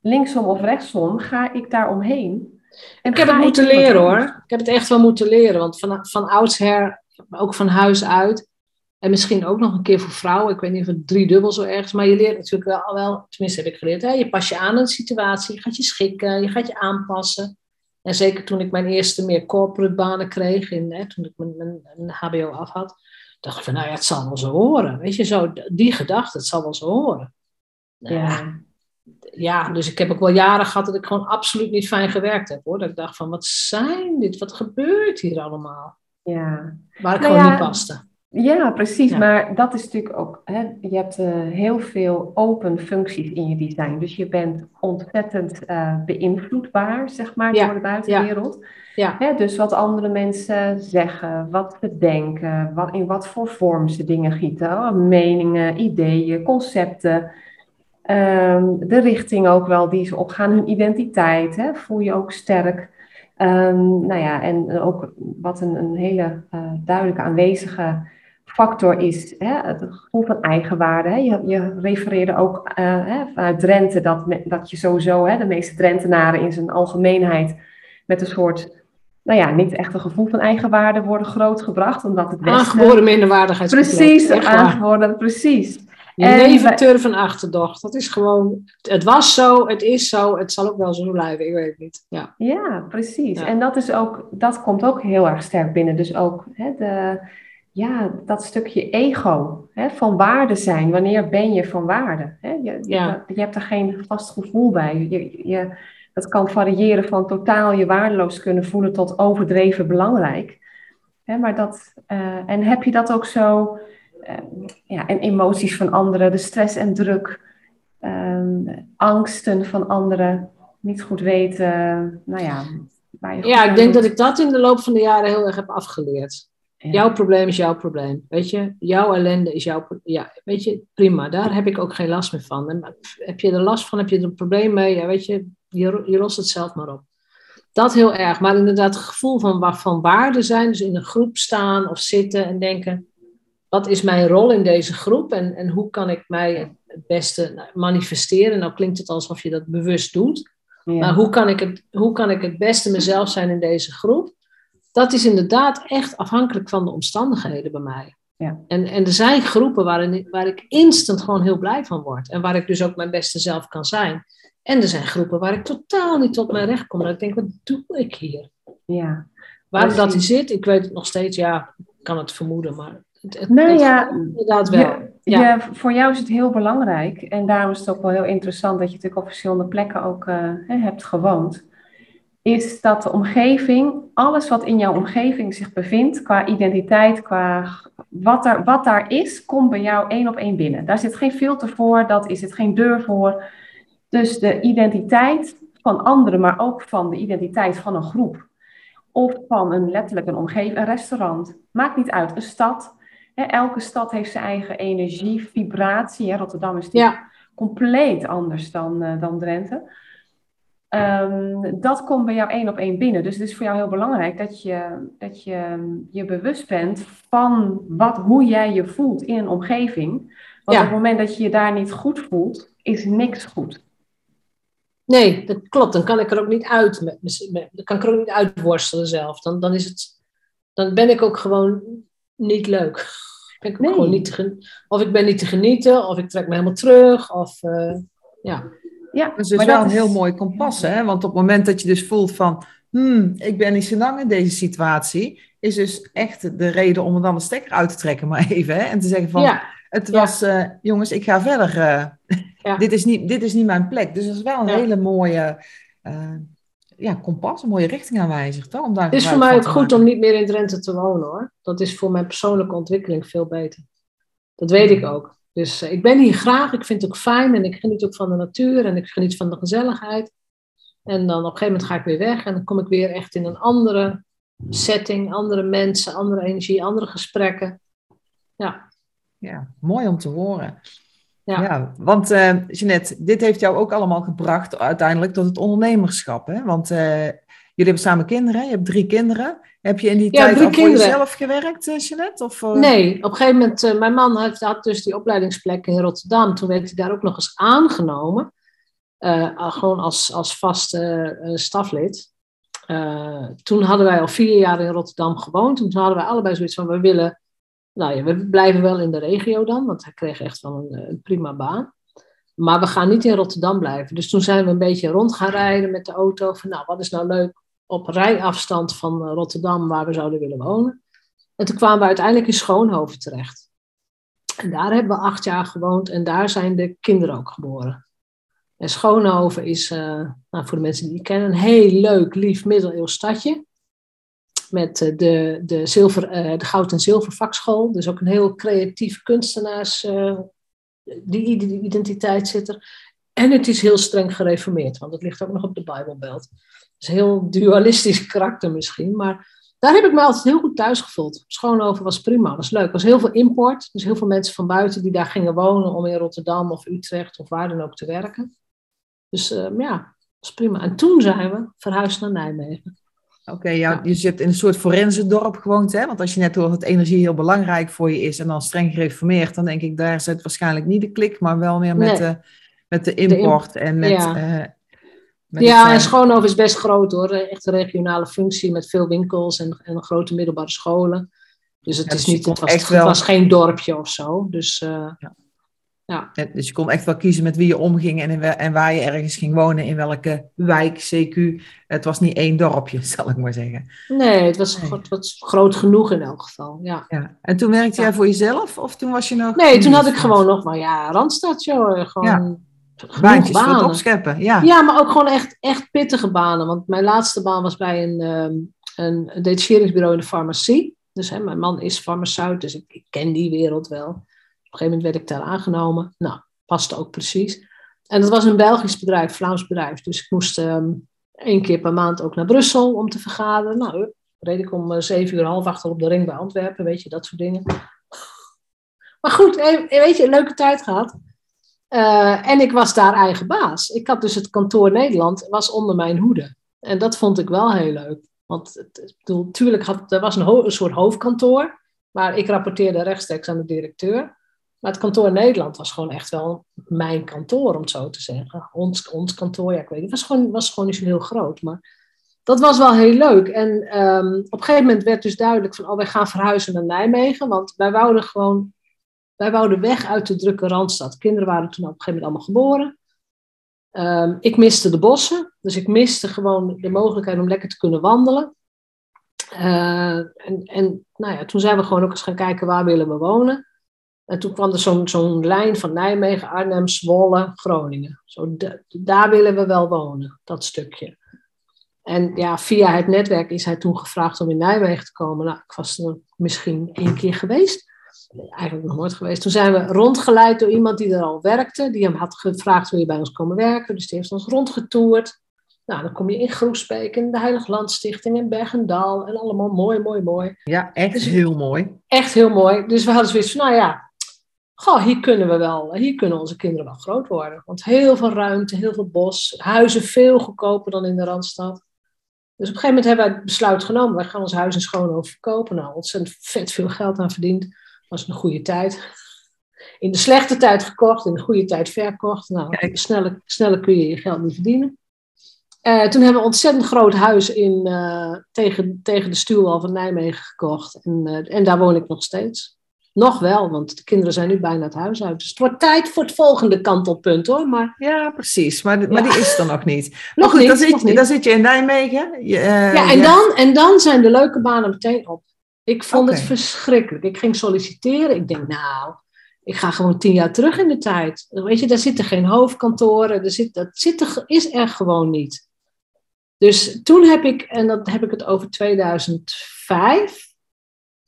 S2: linksom of rechtsom, ga ik daar omheen. En
S3: Ik heb het moeten leren hoor. Ik heb het echt wel moeten leren. Want van, van oudsher, ook van huis uit. En misschien ook nog een keer voor vrouwen. Ik weet niet of het driedubbel zo erg is. Maar je leert natuurlijk wel, wel tenminste heb ik geleerd. Hè? Je pas je aan aan de situatie. Je gaat je schikken. Je gaat je aanpassen. En zeker toen ik mijn eerste meer corporate banen kreeg. In, hè, toen ik mijn, mijn, mijn hbo af had. dacht ik van, nou ja, het zal wel zo horen. Weet je, zo, die gedachte, het zal wel zo horen.
S2: Ja.
S3: ja, dus ik heb ook wel jaren gehad dat ik gewoon absoluut niet fijn gewerkt heb hoor. Dat ik dacht van, wat zijn dit? Wat gebeurt hier allemaal?
S2: ja.
S3: Waar ik
S2: Nou
S3: gewoon
S2: ja,
S3: niet paste.
S2: Ja, precies.
S3: Ja.
S2: Maar dat is natuurlijk ook, hè, je hebt eh, heel veel open functies in je design. Dus je bent ontzettend eh, beïnvloedbaar, zeg maar,
S3: Ja,
S2: door de buitenwereld.
S3: Ja.
S2: Hè, dus wat andere mensen zeggen, wat ze denken, wat, in wat voor vorm ze dingen gieten. oh, meningen, ideeën, concepten. Ehm, de richting ook wel die ze opgaan, hun identiteit, hè, voel je ook sterk. Ehm, nou ja, en ook wat een, een hele eh, duidelijke aanwezige factor is hè, het gevoel van eigenwaarde. Hè. Je, je refereerde ook eh, hè, vanuit Drenthe dat, dat je sowieso, hè, de meeste Drentenaren in zijn algemeenheid, met een soort, nou ja, niet echt een gevoel van eigenwaarde worden grootgebracht, omdat het Westen...
S3: Aangeboren minderwaardigheidscomplex.
S2: Precies, aangeboren, precies.
S3: Je turf en achterdocht. Dat is gewoon, het was zo, het is zo, het zal ook wel zo blijven. Ik weet het niet. Ja.
S2: Ja, precies.
S3: Ja.
S2: En dat, is ook, dat komt ook heel erg sterk binnen. Dus ook hè, de, ja, dat stukje ego, hè, van waarde zijn. Wanneer ben je van waarde? Hè? Je,
S3: Ja.
S2: je, hebt er geen vast gevoel bij. Je, je, dat kan variëren van totaal je waardeloos kunnen voelen tot overdreven belangrijk. Hè, maar dat, eh, en heb je dat ook zo, eh, ja, en emoties van anderen, de stress en druk, ehm, angsten van anderen, niet goed weten, nou ja. Waar je goed
S3: ja, ik denk
S2: doet.
S3: dat ik dat in de loop van de jaren heel erg heb afgeleerd.
S2: Ja.
S3: Jouw probleem is jouw probleem. Weet je, jouw ellende is jouw Ja, weet je, prima. Daar heb ik ook geen last meer van. En heb je er last van, heb je er een probleem mee? Ja, weet je, je, je lost het zelf maar op. Dat heel erg. Maar inderdaad, het gevoel van, van waarde zijn. Dus in een groep staan of zitten en denken: wat is mijn rol in deze groep en, en hoe kan ik mij het beste nou, manifesteren? Nou klinkt het alsof je dat bewust doet.
S2: Ja.
S3: Maar hoe kan, ik het, hoe kan ik het beste mezelf zijn in deze groep? Dat is inderdaad echt afhankelijk van de omstandigheden bij mij.
S2: Ja.
S3: En, en er zijn groepen waarin, waar ik instant gewoon heel blij van word. En waar ik dus ook mijn beste zelf kan zijn. En er zijn groepen waar ik totaal niet tot mijn recht kom. Dat ik denk, wat doe ik hier?
S2: ja.
S3: Waar dat in zit, ik weet het nog steeds. Ja, ik kan het vermoeden, maar het, het,
S2: Nou
S3: het
S2: ja,
S3: inderdaad wel. Ja.
S2: voor jou is het heel belangrijk en daarom is het ook wel heel interessant dat je natuurlijk op verschillende plekken ook eh, hebt gewoond. Is dat de omgeving, alles wat in jouw omgeving zich bevindt, qua identiteit, qua wat, er, wat daar is, komt bij jou één op één binnen. Daar zit geen filter voor, dat is het geen deur voor. Dus de identiteit van anderen, maar ook van de identiteit van een groep. Of van een letterlijk een omgeving, een restaurant. Maakt niet uit, een stad. Hè, elke stad heeft zijn eigen energie, vibratie. Rotterdam is natuurlijk
S3: Ja,
S2: compleet anders dan, eh, dan Drenthe. Ehm, dat komt bij jou één op één binnen. Dus het is voor jou heel belangrijk dat je dat je, je bewust bent van wat, hoe jij je voelt in een omgeving. Want
S3: Ja.
S2: op het moment dat je je daar niet goed voelt, is niks goed.
S3: nee, dat klopt. Dan kan ik er ook niet uit. Met, met- dan kan ik er ook niet uitworstelen zelf. Dan, dan, is het, dan ben ik ook gewoon niet leuk. Ben ik
S2: Nee.
S3: gewoon niet te of ik ben niet te genieten, of ik trek me helemaal terug. Of, eh, ja.
S2: Ja,
S1: Dat is dus wel
S2: dat
S1: een
S2: is-
S1: heel mooi kompas, hè? Want op het moment dat je dus voelt van, hmm, ik ben niet zo lang in deze situatie, is dus echt de reden om er dan een stekker uit te trekken, maar even, hè? En te zeggen van,
S3: ja,
S1: het
S3: ja.
S1: was, eh, jongens, ik ga verder. eh,
S3: Ja.
S1: dit, is niet, dit is niet mijn plek. Dus dat is wel een hele mooie eh, ja, kompas, een mooie richtingaanwijzer, toch? Om daar
S3: Het is voor mij ook goed
S1: maken.
S3: om niet meer in Drenthe te wonen hoor. Dat is voor mijn persoonlijke ontwikkeling veel beter. Dat weet ik ook. Dus eh, ik ben hier graag, ik vind het ook fijn en ik geniet ook van de natuur en ik geniet van de gezelligheid. En dan op een gegeven moment ga ik weer weg en dan kom ik weer echt in een andere setting, andere mensen, andere energie, andere gesprekken. Ja,
S1: Ja, mooi om te horen.
S3: Ja.
S1: Ja, want eh Jeanette, dit heeft jou ook allemaal gebracht uiteindelijk tot het ondernemerschap. Hè? Want eh, jullie hebben samen kinderen, je hebt drie kinderen. Heb je in die
S3: Ja,
S1: tijd al voor jezelf gewerkt, eh, Jeanette? Of, eh?
S3: Nee, op een gegeven moment, eh, mijn man had, had dus die opleidingsplek in Rotterdam. Toen werd hij daar ook nog eens aangenomen. Gewoon als, als vast staflid. Toen hadden wij al vier jaar in Rotterdam gewoond. En toen hadden wij allebei zoiets van, we willen... Nou ja, we blijven wel in de regio dan. Want hij kreeg echt wel een, een prima baan. Maar we gaan niet in Rotterdam blijven. Dus toen zijn we een beetje rond gaan rijden met de auto. Van nou, wat is nou leuk op rijafstand van eh, Rotterdam waar we zouden willen wonen. En toen kwamen we uiteindelijk in Schoonhoven terecht. En daar hebben we acht jaar gewoond en daar zijn de kinderen ook geboren. En Schoonhoven is, uh, nou, voor de mensen die het kennen, een heel leuk, lief middeleeuws stadje. Met uh, de, de, zilver, de goud- en zilvervakschool. Dus ook een heel creatief kunstenaars die identiteit zit er. En het is heel streng gereformeerd, want het ligt ook nog op de Bijbelbelt. Dus heel dualistisch karakter misschien, maar daar heb ik me altijd heel goed thuis gevoeld. Schoonhoven was prima, was leuk. Er was heel veel import, dus heel veel mensen van buiten die daar gingen wonen om in Rotterdam of Utrecht of waar dan ook te werken. Dus uh, ja, dat was prima. En toen zijn we verhuisd naar Nijmegen.
S1: Oké, ja, je zit in een soort forense dorp gewoond, hè? Want als je net hoort dat energie heel belangrijk voor je is en dan streng gereformeerd, dan denk ik, daar zit waarschijnlijk niet de klik, maar wel meer met, de, met de import de en met...
S3: Ja, uh, ja en Schoonhoven is best groot hoor. Echt een regionale functie met veel winkels en, en grote middelbare scholen. Dus het, is niet, het, was, het wel... was geen dorpje of zo. Dus uh, ja.
S1: Ja. Dus je kon echt wel kiezen met wie je omging en, en waar je ergens ging wonen, in welke wijk, CQ. Het was niet één dorpje, zal ik maar zeggen.
S3: Nee, het was, nee. Het was groot genoeg in elk geval. Ja.
S1: ja. En toen werkte jij voor jezelf of toen was je nog...
S3: Nee, toen had ik gewoon nog maar, ja, Randstad, joh. Gewoon ja.
S1: Baantjes banen. voor het opscheppen, ja.
S3: Ja, maar ook gewoon echt, echt pittige banen. Want mijn laatste baan was bij een, um, een detacheringsbureau in de farmacie. Dus hè, mijn man is farmaceut, dus ik, ik ken die wereld wel een gegeven moment werd ik daar aangenomen. Nou, paste ook precies. En dat was een Belgisch bedrijf, Vlaams bedrijf. Dus ik moest um, één keer per maand ook naar Brussel om te vergaderen. Nou, reed ik om uh, zeven uur half achter op de ring bij Antwerpen, weet je, dat soort dingen. Maar goed, weet je, een leuke tijd gehad. Uh, en ik was daar eigen baas. Ik had dus het kantoor Nederland, was onder mijn hoede. En dat vond ik wel heel leuk. Want natuurlijk er was een, soort hoofdkantoor, maar ik rapporteerde rechtstreeks aan de directeur. Maar het kantoor Nederland was gewoon echt wel mijn kantoor, om het zo te zeggen. Ons, ons kantoor, ja, ik weet. Het was gewoon, was gewoon niet zo heel groot. Maar dat was wel heel leuk. En um, op een gegeven moment werd dus duidelijk van, oh, wij gaan verhuizen naar Nijmegen. Want wij wouden gewoon, wij wouden weg uit de drukke Randstad. Kinderen waren toen op een gegeven moment allemaal geboren. Um, ik miste de bossen. Dus ik miste gewoon de mogelijkheid om lekker te kunnen wandelen. Uh, en en nou ja, toen zijn we gewoon ook eens gaan kijken, waar willen we wonen. En toen kwam er zo'n zo'n lijn van Nijmegen, Arnhem, Zwolle, Groningen. Zo, daar willen we wel wonen, dat stukje. En ja, via het netwerk is hij toen gevraagd om in Nijmegen te komen. Nou, ik was er misschien één keer geweest. Eigenlijk nog nooit geweest. Toen zijn we rondgeleid door iemand die er al werkte. Die hem had gevraagd, wil je bij ons komen werken? Dus die heeft ons rondgetoerd. Nou, dan kom je in Groesbeek en de Heilig Landstichting en Bergendal. En allemaal mooi, mooi, mooi.
S1: Ja, echt dus, heel mooi.
S3: Echt heel mooi. Dus we hadden zoiets van, nou ja, goh, hier kunnen we wel, hier kunnen onze kinderen wel groot worden. Want heel veel ruimte, heel veel bos, huizen veel goedkoper dan in de Randstad. Dus op een gegeven moment hebben wij het besluit genomen, wij gaan ons huis in Schoonhoven verkopen. Nou, ontzettend vet veel geld aan verdiend. Was een goede tijd. In de slechte tijd gekocht, in de goede tijd verkocht. Nou, sneller, sneller kun je je geld niet verdienen. Uh, toen hebben we een ontzettend groot huis in, uh, tegen, tegen de stuwwal van Nijmegen gekocht. En, uh, en daar woon ik nog steeds. Nog wel, want de kinderen zijn nu bijna het huis uit. Dus het wordt tijd voor het volgende kantelpunt hoor. Maar...
S1: Ja, precies. Maar, maar die is er nog niet. nog goed, niet, dan, zit, je, dan zit je in Nijmegen. Je,
S3: ja, en, Dan, en dan zijn de leuke banen meteen op. Ik vond het verschrikkelijk. Ik ging solliciteren. Ik denk, nou, ik ga gewoon tien jaar terug in de tijd. Weet je, daar zitten geen hoofdkantoren. Er zit, dat zit er, is er gewoon niet. Dus toen heb ik, en dan heb ik het over 2005,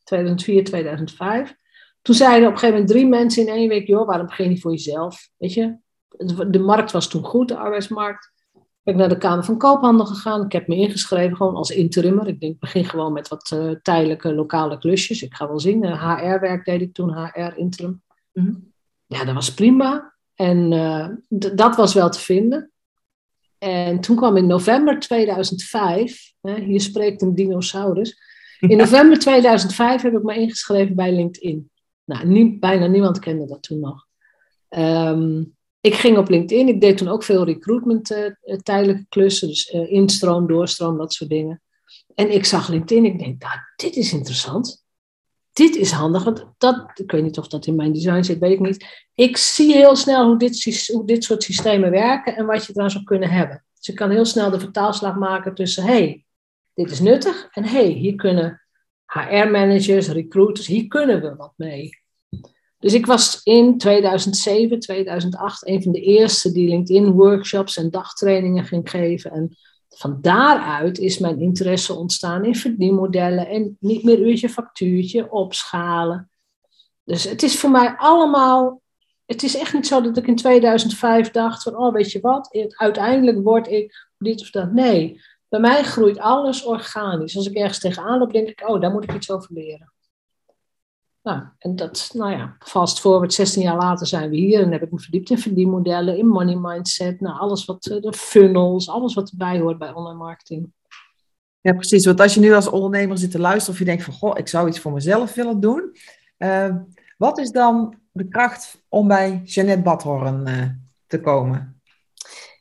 S3: 2004, 2005. Toen zeiden op een gegeven moment drie mensen in één week, joh, waarom begin je niet voor jezelf? Weet je, de markt was toen goed, de arbeidsmarkt. Ik ben naar de Kamer van Koophandel gegaan. Ik heb me ingeschreven gewoon als interimmer. Ik denk, ik begin gewoon met wat uh, tijdelijke lokale klusjes. Ik ga wel zien. HR-werk deed ik toen, HR-interim. Mhm. Ja, dat was prima. En uh, dat was wel te vinden. En toen kwam in november 2005, hè, hier spreekt een dinosaurus. In november 2005 heb ik me ingeschreven bij LinkedIn. Nou, bijna niemand kende dat toen nog. Ehm, ik ging op LinkedIn. Ik deed toen ook veel recruitment uh, tijdelijke klussen. Dus uh, instroom, doorstroom, dat soort dingen. En ik zag LinkedIn. Ik denk, nou, dit is interessant. Dit is handig. Want dat, ik weet niet of dat in mijn design zit, weet ik niet. Ik zie heel snel hoe dit, hoe dit soort systemen werken en wat je eraan zou kunnen hebben. Dus ik kan heel snel de vertaalslag maken tussen, hey, dit is nuttig. En hey, hier kunnen HR-managers, recruiters, hier kunnen we wat mee. Dus ik was in 2007, 2008 een van de eerste die LinkedIn-workshops en dagtrainingen ging geven. En van daaruit is mijn interesse ontstaan in verdienmodellen en niet meer uurtje factuurtje, opschalen. Dus het is voor mij allemaal, het is echt niet zo dat ik in 2005 dacht van, oh weet je wat, uiteindelijk word ik dit of dat. Nee, bij mij groeit alles organisch. Als ik ergens tegenaan loop, denk ik, oh, daar moet ik iets over leren. Nou, en dat, nou ja, vast forward, 16 jaar later zijn we hier en heb ik me verdiept in verdienmodellen, in money mindset, nou, alles wat, eh, de funnels, alles wat erbij hoort bij online marketing.
S1: Ja, precies. Want als je nu als ondernemer zit te luisteren of je denkt van, goh, ik zou iets voor mezelf willen doen. Uh, wat is dan de kracht om bij Jeannette Badhoorn uh, te komen?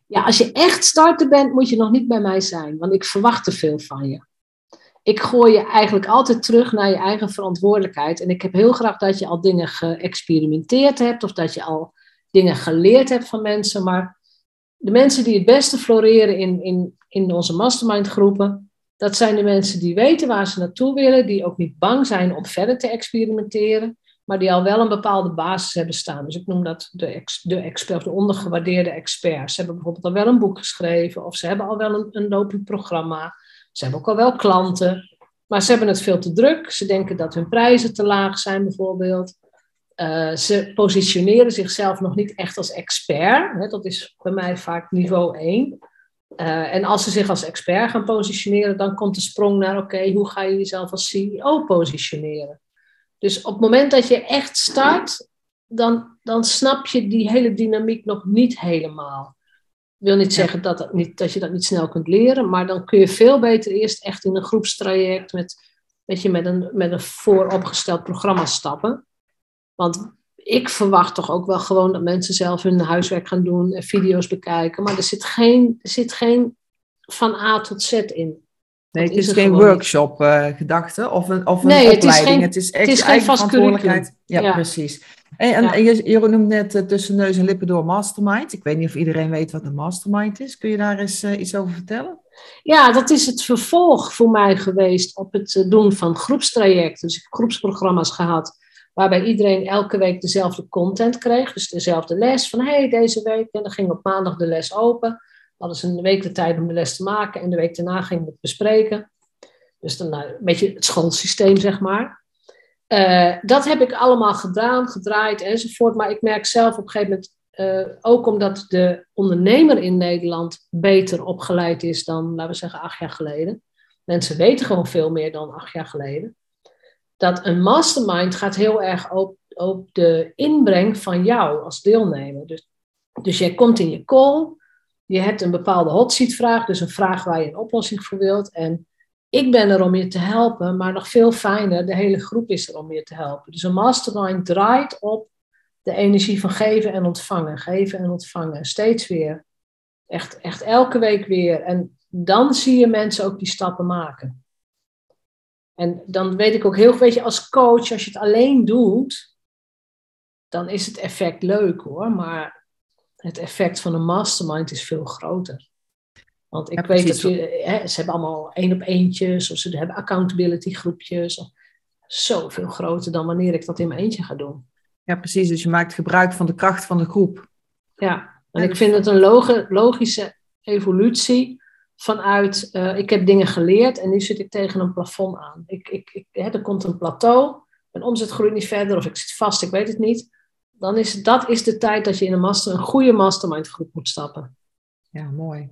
S3: Ja, als je echt starter bent, moet je nog niet bij mij zijn, want ik verwacht te veel van je ik gooi je eigenlijk altijd terug naar je eigen verantwoordelijkheid. En ik heb heel graag dat je al dingen geëxperimenteerd hebt of dat je al dingen geleerd hebt van mensen. Maar de mensen die het beste floreren in, in, in onze mastermind groepen, dat zijn de mensen die weten waar ze naartoe willen, die ook niet bang zijn om verder te experimenteren, maar die al wel een bepaalde basis hebben staan. Dus ik noem dat de, de expert, de ondergewaardeerde experts. Ze hebben bijvoorbeeld al wel een boek geschreven of ze hebben al wel een, een lopend programma. Ze hebben ook al wel klanten, maar ze hebben het veel te druk. Ze denken dat hun prijzen te laag zijn, bijvoorbeeld. Uh, ze positioneren zichzelf nog niet echt als expert. Hè, dat is bij mij vaak niveau 1. Uh, eh, en als ze zich als expert gaan positioneren, dan komt de sprong naar: oké, hoe ga je jezelf als CEO positioneren? Dus op het moment dat je echt start, dan, dan snap je die hele dynamiek nog niet helemaal wil niet zeggen dat, dat, niet, dat je dat niet snel kunt leren, maar dan kun je veel beter eerst echt in een groepstraject met, weet je, met, een, met een vooropgesteld programma stappen. Want ik verwacht toch ook wel gewoon dat mensen zelf hun huiswerk gaan doen en video's bekijken, maar er zit geen, er zit geen van A tot Z in.
S1: Nee, het is, geen workshop-gedachte uh, of een, of een nee, opleiding. Het is, echt het is geen vast Ja, ja, precies. En, en, je, je noemt net uh, tussen neus en lippen door mastermind. Ik weet niet of iedereen weet wat een mastermind is. Kun je daar eens uh, iets over vertellen?
S3: Ja, dat is het vervolg voor mij geweest op het uh, doen van groepstrajecten. Dus ik heb groepsprogramma's gehad waarbij iedereen elke week dezelfde content kreeg. Dus dezelfde les van hey, deze week. En dan ging op maandag de les open. Hadden ze een week de tijd om de les te maken en de week daarna gingen we het bespreken. Dus dan een beetje het schoolsysteem, zeg maar. Uh, dat heb ik allemaal gedaan, gedraaid enzovoort. Maar ik merk zelf op een gegeven moment, uh, ook omdat de ondernemer in Nederland beter opgeleid is dan, laten we zeggen, acht jaar geleden. Mensen weten gewoon veel meer dan acht jaar geleden. Dat een mastermind gaat heel erg op, op de inbreng van jou als deelnemer. Dus, dus jij komt in je call, je hebt een bepaalde hot seat vraag, dus een vraag waar je een oplossing voor wilt. En ik ben er om je te helpen, maar nog veel fijner, de hele groep is er om je te helpen. Dus een mastermind draait op de energie van geven en ontvangen, geven en ontvangen, steeds weer. Echt, echt elke week weer. En dan zie je mensen ook die stappen maken. En dan weet ik ook heel weet je, als coach, als je het alleen doet, dan is het effect leuk hoor, maar het effect van een mastermind is veel groter. Want ik weet dat je, hè, ze hebben allemaal één op eentjes, of ze hebben accountability groepjes. Zoveel groter dan wanneer ik dat in mijn eentje ga doen.
S1: Ja, precies. Dus je maakt gebruik van de kracht van de groep.
S3: Ja, en ik vind het een logische evolutie vanuit, uh, ik heb dingen geleerd en nu zit ik tegen een plafond aan. Ik, ik, ik, hè, er komt een plateau, mijn omzet groeit niet verder of ik zit vast, ik weet het niet. Dan is dat is de tijd dat je in een, master, een goede mastermind groep moet stappen.
S1: Ja, mooi.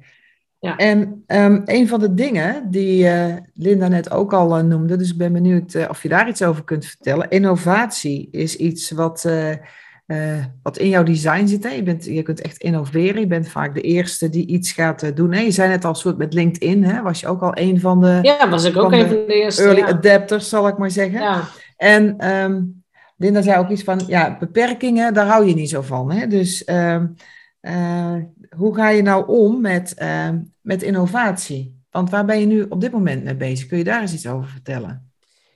S1: Ja. En um, een van de dingen die uh, Linda net ook al uh, noemde, dus ik ben benieuwd uh, of je daar iets over kunt vertellen. Innovatie is iets wat, wat in jouw design zit. Hè? Je, bent, je kunt echt innoveren. Je bent vaak de eerste die iets gaat doen. Hè? Je zei net al soort met LinkedIn, hè? was je ook al een van de.
S3: Ja, was ik ook een van de eerste.
S1: Early adapters, zal ik maar zeggen. Ja. En um, Linda zei ook iets van, ja, beperkingen, daar hou je niet zo van. Hè? Dus. Um, hoe ga je nou om met, uh, met innovatie? Want waar ben je nu op dit moment mee bezig? Kun je daar eens iets over vertellen?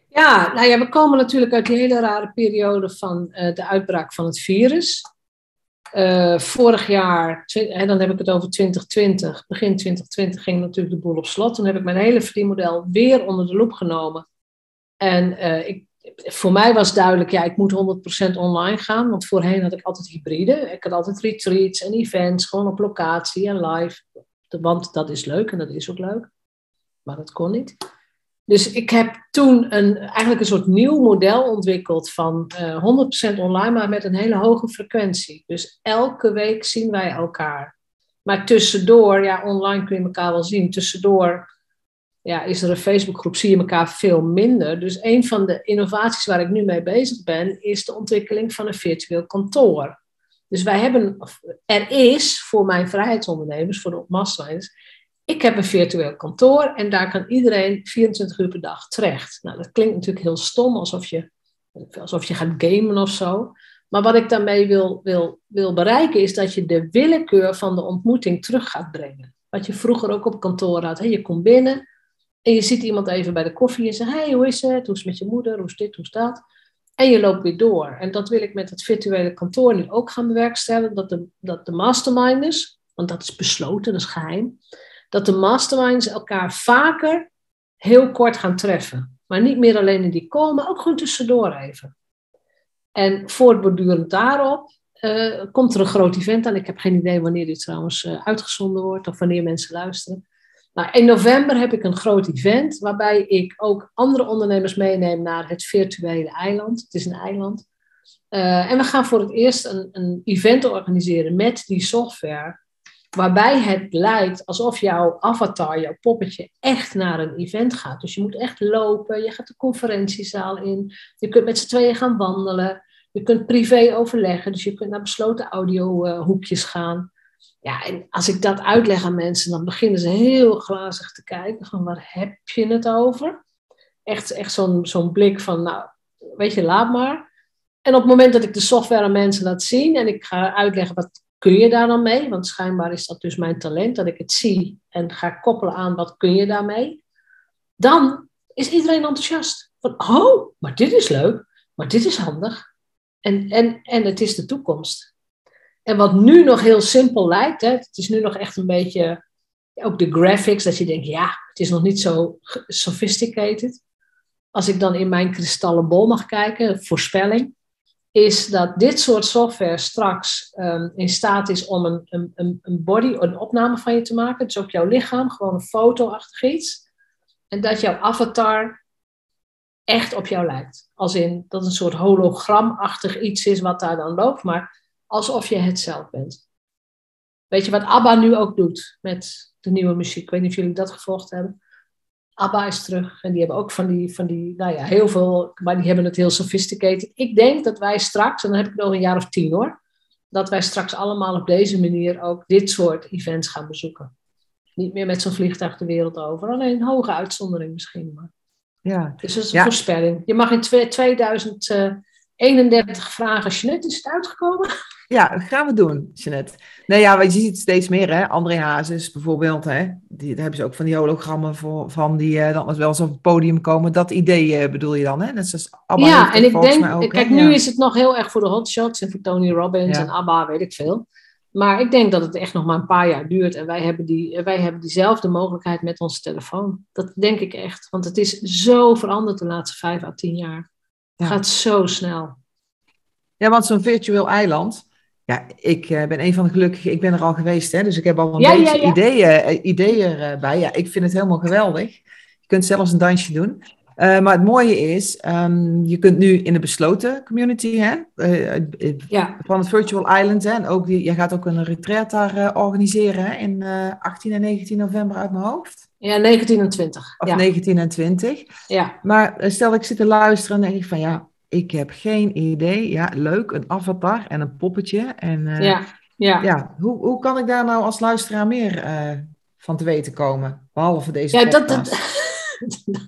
S3: Ja, nou ja, we komen natuurlijk uit die hele rare periode van uh, de uitbraak van het virus. Uh, vorig jaar, hè, dan heb ik het over 2020, begin 2020 ging natuurlijk de boel op slot. Toen heb ik mijn hele verdienmodel weer onder de loep genomen. En ik, voor mij was duidelijk, ja, ik moet 100% online gaan. Want voorheen had ik altijd hybride. Ik had altijd retreats en events, gewoon op locatie en live. Want dat is leuk en dat is ook leuk. Maar dat kon niet. Dus ik heb toen een, eigenlijk een soort nieuw model ontwikkeld van uh, eh, 100% online, maar met een hele hoge frequentie. Dus elke week zien wij elkaar. Maar tussendoor, ja, online kun je elkaar wel zien. Tussendoor ja, is er een Facebookgroep, zie je elkaar veel minder. Dus een van de innovaties waar ik nu mee bezig ben, is de ontwikkeling van een virtueel kantoor. Dus wij hebben, er is voor mijn vrijheidsondernemers, voor de masterminds, ik heb een virtueel kantoor en daar kan iedereen 24 uur per dag terecht. Nou, dat klinkt natuurlijk heel stom, alsof je, alsof je gaat gamen of zo. Maar wat ik daarmee wil, wil, wil bereiken is dat je de willekeur van de ontmoeting terug gaat brengen. Wat je vroeger ook op kantoor had. je komt binnen en je ziet iemand even bij de koffie en zegt: Hey, hoe is het? Hoe is het met je moeder? Hoe is dit? Hoe is dat? En je loopt weer door. En dat wil ik met het virtuele kantoor nu ook gaan bewerkstelligen. Dat de, dat de masterminders, want dat is besloten, dat is geheim dat de masterminds elkaar vaker heel kort gaan treffen. Maar niet meer alleen in die call, maar ook gewoon tussendoor even. En voortbordurend daarop uh, komt er een groot event aan. Ik heb geen idee wanneer dit trouwens uh, uitgezonden wordt of wanneer mensen luisteren. Nou, in november heb ik een groot event waarbij ik ook andere ondernemers meeneem naar het virtuele eiland. Het is een eiland. Uh, en we gaan voor het eerst een, een event organiseren met die software waarbij het lijkt alsof jouw avatar, jouw poppetje, echt naar een event gaat. Dus je moet echt lopen, je gaat de conferentiezaal in, je kunt met z'n tweeën gaan wandelen, je kunt privé overleggen, dus je kunt naar besloten audiohoekjes gaan. Ja, en als ik dat uitleg aan mensen, dan beginnen ze heel glazig te kijken van waar heb je het over? Echt, echt zo'n zo'n blik van, nou, weet je, laat maar. En op het moment dat ik de software aan mensen laat zien en ik ga uitleggen wat kun je daar dan mee? Want schijnbaar is dat dus mijn talent, dat ik het zie en ga koppelen aan wat kun je daarmee. Dan is iedereen enthousiast. Van, oh, maar dit is leuk, maar dit is handig. En, en, en het is de toekomst. En wat nu nog heel simpel lijkt, hè, het is nu nog echt een beetje, ook de graphics, dat je denkt, ja, het is nog niet zo sophisticated. Als ik dan in mijn kristallen bol mag kijken, voorspelling, is dat dit soort software straks um, in staat is om een, een, een body, een opname van je te maken. Dus ook jouw lichaam, gewoon een foto-achtig iets. En dat jouw avatar echt op jou lijkt. Als in dat een soort hologramachtig iets is wat daar dan loopt, maar alsof je het zelf bent. Weet je wat ABBA nu ook doet met de nieuwe muziek? Ik weet niet of jullie dat gevolgd hebben. ABBA is terug. En die hebben ook van die, van die, nou ja, heel veel, maar die hebben het heel sophisticated. Ik denk dat wij straks, en dan heb ik nog een jaar of tien hoor, dat wij straks allemaal op deze manier ook dit soort events gaan bezoeken. Niet meer met zo'n vliegtuig de wereld over, alleen een hoge uitzondering misschien. Maar. Ja. Dus dat is een voorspelling. Je mag in 2031 vragen, Jeanette, is het uitgekomen?
S1: Ja, dat gaan we doen, Jeanette. Nou ja, je ziet het steeds meer, hè. André Hazes bijvoorbeeld, hè. Die, daar hebben ze ook van die hologrammen voor, van die uh, dan wel eens op het podium komen. Dat idee uh, bedoel je dan, hè? Net zoals
S3: ABBA Ja, en ik denk, ook, kijk, nu is het nog heel erg voor de hotshots en voor Tony Robbins en ABBA, weet ik veel. Maar ik denk dat het echt nog maar een paar jaar duurt. En wij hebben, die, wij hebben diezelfde mogelijkheid met onze telefoon. Dat denk ik echt. Want het is zo veranderd de laatste vijf à tien jaar. Het gaat zo snel.
S1: Ja, want zo'n virtueel eiland, ja, ik uh, ben een van de gelukkigen. Ik ben er al geweest, hè, dus ik heb al een beetje ideeën, uh, ideeën erbij. Ja, ik vind het helemaal geweldig. Je kunt zelfs een dansje doen. Uh, maar het mooie is, um, je kunt nu in de besloten community hè, ja. van het Virtual Island. Hè, en ook die, je gaat ook een retreat daar organiseren hè, in 18 en 19 november uit mijn hoofd.
S3: Ja, 19 en 20.
S1: Of 19 en 20. Ja. Maar stel ik zit te luisteren en denk ik van ja, ik heb geen idee. Ja, leuk, een avatar en een poppetje. En uh, ja, ja. ja hoe, hoe kan ik daar nou als luisteraar meer uh, van te weten komen? Behalve deze
S3: ja, dat, dat,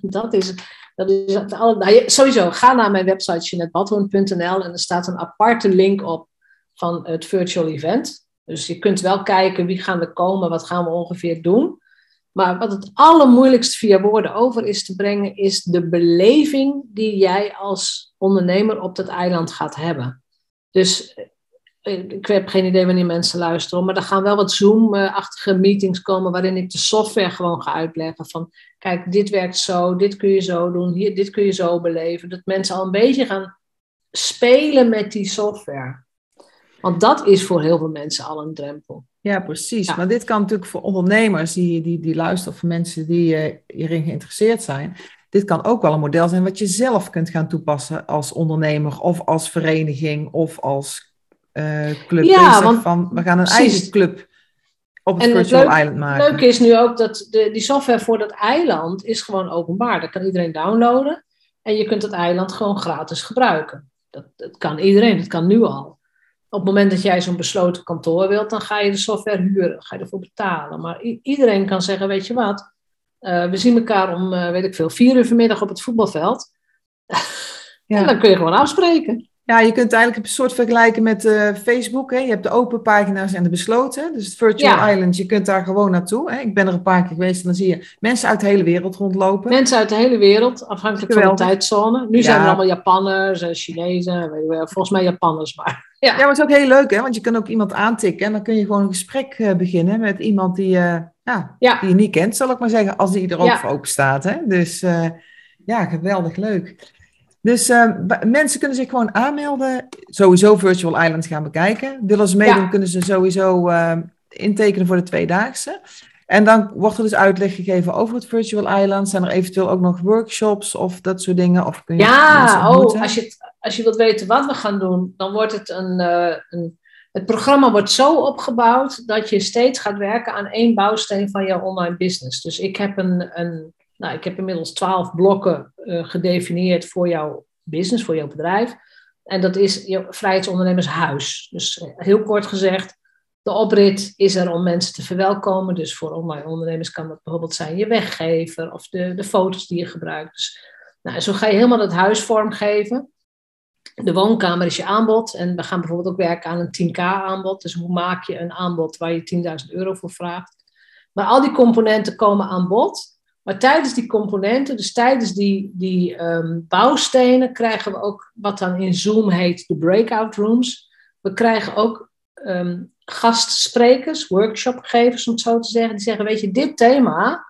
S3: dat is... Dat is het nou, sowieso, ga naar mijn website jeanettebadhoorn.nl en er staat een aparte link op van het virtual event. Dus je kunt wel kijken wie gaan er komen, wat gaan we ongeveer doen. Maar wat het allermoeilijkst via woorden over is te brengen, is de beleving die jij als ondernemer op dat eiland gaat hebben. Dus ik heb geen idee wanneer mensen luisteren, maar er gaan wel wat Zoom-achtige meetings komen waarin ik de software gewoon ga uitleggen. Van kijk, dit werkt zo, dit kun je zo doen, hier, dit kun je zo beleven. Dat mensen al een beetje gaan spelen met die software. Want dat is voor heel veel mensen al een drempel.
S1: Ja, precies. Maar dit kan natuurlijk voor ondernemers die, die, die luisteren, of voor mensen die uh, hierin geïnteresseerd zijn. Dit kan ook wel een model zijn wat je zelf kunt gaan toepassen als ondernemer of als vereniging of als uh, club. Ja, want, van, we gaan een eigen club op het Virtual leuk, Island maken.
S3: Het leuke is nu ook dat de, die software voor dat eiland is gewoon openbaar. Dat kan iedereen downloaden en je kunt het eiland gewoon gratis gebruiken. Dat, dat kan iedereen, dat kan nu al. Op het moment dat jij zo'n besloten kantoor wilt, dan ga je de software huren, ga je ervoor betalen. Maar iedereen kan zeggen, weet je wat, uh, we zien elkaar om, uh, weet ik veel, vier uur vanmiddag op het voetbalveld. Ja. en dan kun je gewoon afspreken.
S1: Ja, je kunt het eigenlijk een soort vergelijken met uh, Facebook. Hè? Je hebt de open pagina's en de besloten. Dus het Virtual Island, je kunt daar gewoon naartoe. Hè? Ik ben er een paar keer geweest en dan zie je mensen uit de hele wereld rondlopen.
S3: Mensen uit de hele wereld, afhankelijk van de tijdzone. Nu zijn er allemaal Japanners en Chinezen, volgens mij Japanners maar.
S1: Ja. ja, maar het is ook heel leuk, hè? want je kan ook iemand aantikken en dan kun je gewoon een gesprek uh, beginnen met iemand die, uh, ja, die je niet kent, zal ik maar zeggen, als die er ook voor open staat. Hè? Dus ja, geweldig leuk. Dus uh, mensen kunnen zich gewoon aanmelden. Sowieso Virtual Islands gaan bekijken. Willen ze meedoen, kunnen ze sowieso uh, intekenen voor de tweedaagse. En dan wordt er dus uitleg gegeven over het Virtual Island. Zijn er eventueel ook nog workshops of dat soort dingen? Of kun je
S3: ja, oh, als je, als je wilt weten wat we gaan doen, dan wordt het een, uh, een het programma wordt zo opgebouwd dat je steeds gaat werken aan één bouwsteen van jouw online business. Dus ik heb een, een nou, ik heb inmiddels twaalf blokken uh, gedefinieerd voor jouw business, voor jouw bedrijf. En dat is je vrijheidsondernemershuis. Dus eh, heel kort gezegd, de oprit is er om mensen te verwelkomen. Dus voor online ondernemers kan dat bijvoorbeeld zijn je weggever of de, de foto's die je gebruikt. Dus, nou, zo ga je helemaal het huis vormgeven. De woonkamer is je aanbod. En we gaan bijvoorbeeld ook werken aan een 10k aanbod. Dus hoe maak je een aanbod waar je 10.000 euro voor vraagt. Maar al die componenten komen aan bod. Maar tijdens die componenten, dus tijdens die, die um, bouwstenen, krijgen we ook wat dan in Zoom heet de breakout rooms. We krijgen ook um, gastsprekers, workshopgevers om het zo te zeggen, die zeggen, weet je, dit thema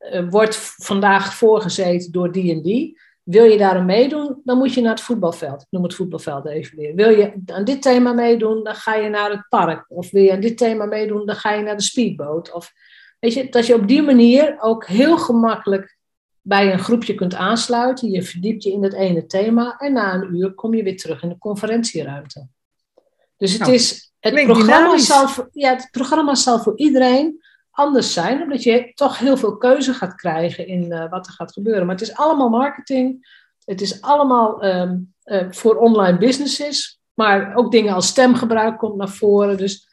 S3: uh, wordt vandaag voorgezeten door die en die. Wil je daar meedoen, dan moet je naar het voetbalveld. Ik noem het voetbalveld even weer. Wil je aan dit thema meedoen, dan ga je naar het park. Of wil je aan dit thema meedoen, dan ga je naar de speedboot. Of Weet je, dat je op die manier ook heel gemakkelijk bij een groepje kunt aansluiten. Je verdiept je in het ene thema en na een uur kom je weer terug in de conferentieruimte. Dus het, nou, is, het, programma zal, voor, ja, het programma zal voor iedereen anders zijn, omdat je toch heel veel keuze gaat krijgen in uh, wat er gaat gebeuren. Maar het is allemaal marketing, het is allemaal um, uh, voor online businesses, maar ook dingen als stemgebruik komt naar voren. Dus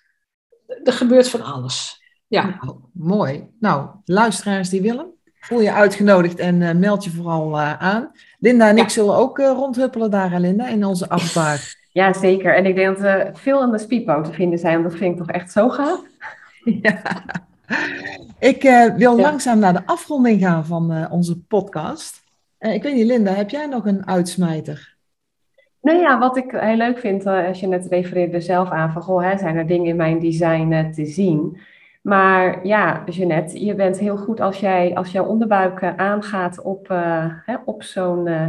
S3: er gebeurt van alles. Ja.
S1: Nou, mooi. Nou, luisteraars die willen, voel je uitgenodigd en uh, meld je vooral uh, aan. Linda en ik zullen ook uh, rondhuppelen daar, Linda, in onze afspraak.
S2: Ja, zeker. En ik denk dat er veel aan de speedboot te vinden zijn, want dat vind ik toch echt zo gaaf.
S1: Ja. Ik wil langzaam naar de afronding gaan van onze podcast. ik weet niet, Linda, heb jij nog een uitsmijter?
S2: Nou ja, wat ik heel leuk vind, als je net refereerde zelf aan van, goh, hè, zijn er dingen in mijn design te zien? Maar ja, Jeannette, je bent heel goed als, jij, als jouw onderbuik uh, aangaat op, uh, hè, op zo'n uh,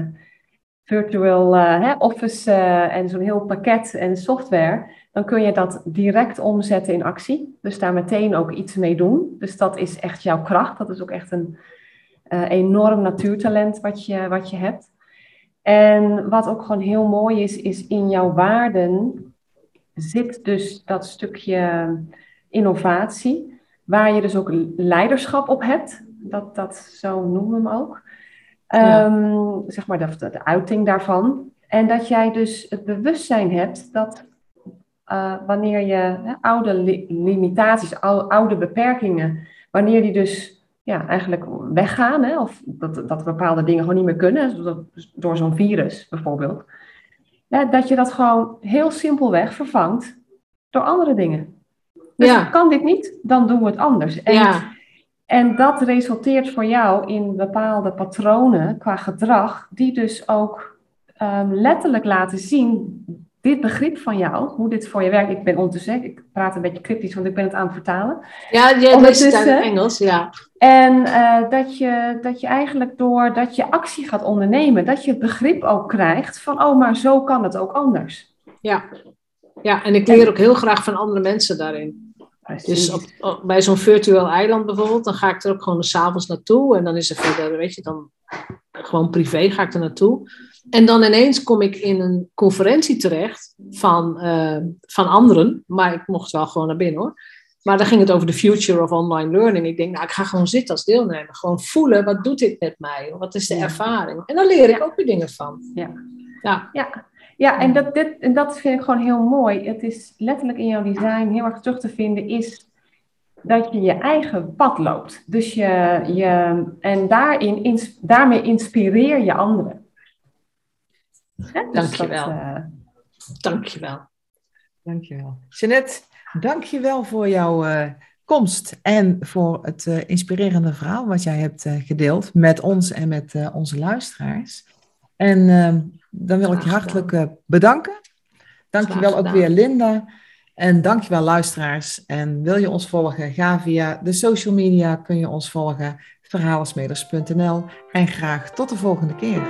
S2: virtual office en zo'n heel pakket en software. Dan kun je dat direct omzetten in actie. Dus daar meteen ook iets mee doen. Dus dat is echt jouw kracht. Dat is ook echt een enorm natuurtalent wat je, wat je hebt. En wat ook gewoon heel mooi is, is in jouw waarden zit dus dat stukje innovatie, waar je dus ook leiderschap op hebt. Dat, dat zo noemen we hem ook. Ehm, zeg maar de, de, uiting daarvan. En dat jij dus het bewustzijn hebt dat uh, wanneer je hè, oude limitaties, oude, beperkingen, wanneer die dus ja, eigenlijk weggaan, hè, of dat, dat bepaalde dingen gewoon niet meer kunnen, door, door zo'n virus bijvoorbeeld, ja, dat je dat gewoon heel simpelweg vervangt door andere dingen. Dus ja. kan dit niet, dan doen we het anders. En, ja. en dat resulteert voor jou in bepaalde patronen qua gedrag, die dus ook um, letterlijk laten zien dit begrip van jou, hoe dit voor je werkt. Ik ben ondertussen, ik praat een beetje cryptisch, want ik ben het aan het vertalen.
S3: Ja, jij leest het in Engels, ja.
S2: En uh, dat, je, dat je eigenlijk door dat je actie gaat ondernemen, dat je het begrip ook krijgt van, oh, maar zo kan het ook anders.
S3: Ja, ja en ik leer ook heel graag van andere mensen daarin. Dus op, bij zo'n virtueel eiland bijvoorbeeld, dan ga ik er ook gewoon s'avonds naartoe. En dan is er verder, weet je, dan gewoon privé ga ik er naartoe. En dan ineens kom ik in een conferentie terecht van, uh, van anderen. Maar ik mocht wel gewoon naar binnen hoor. Maar dan ging het over de future of online learning. Ik denk, nou, ik ga gewoon zitten als deelnemer. Gewoon voelen, wat doet dit met mij? Wat is de ervaring? En dan leer ik ook weer dingen van.
S2: Ja, ja. ja. Ja en, dat, dit, en dat vind ik gewoon heel mooi. Het is letterlijk in jouw design heel erg terug te vinden, is dat je je eigen pad loopt. Dus je, je en daarin, daarmee inspireer je anderen.
S3: Hè? Dus Dankjewel. Dat, uh... Dankjewel.
S1: Dankjewel. Jeanette, dankjewel voor jouw uh, komst en voor het uh, inspirerende verhaal wat jij hebt gedeeld met ons en met onze luisteraars. En ehm, dan wil ik je hartelijk bedanken. Dankjewel ook weer Linda. En dankjewel luisteraars. En wil je ons volgen, ga via de social media, kun je ons volgen, verhalensmeders.nl. En graag tot de volgende keer.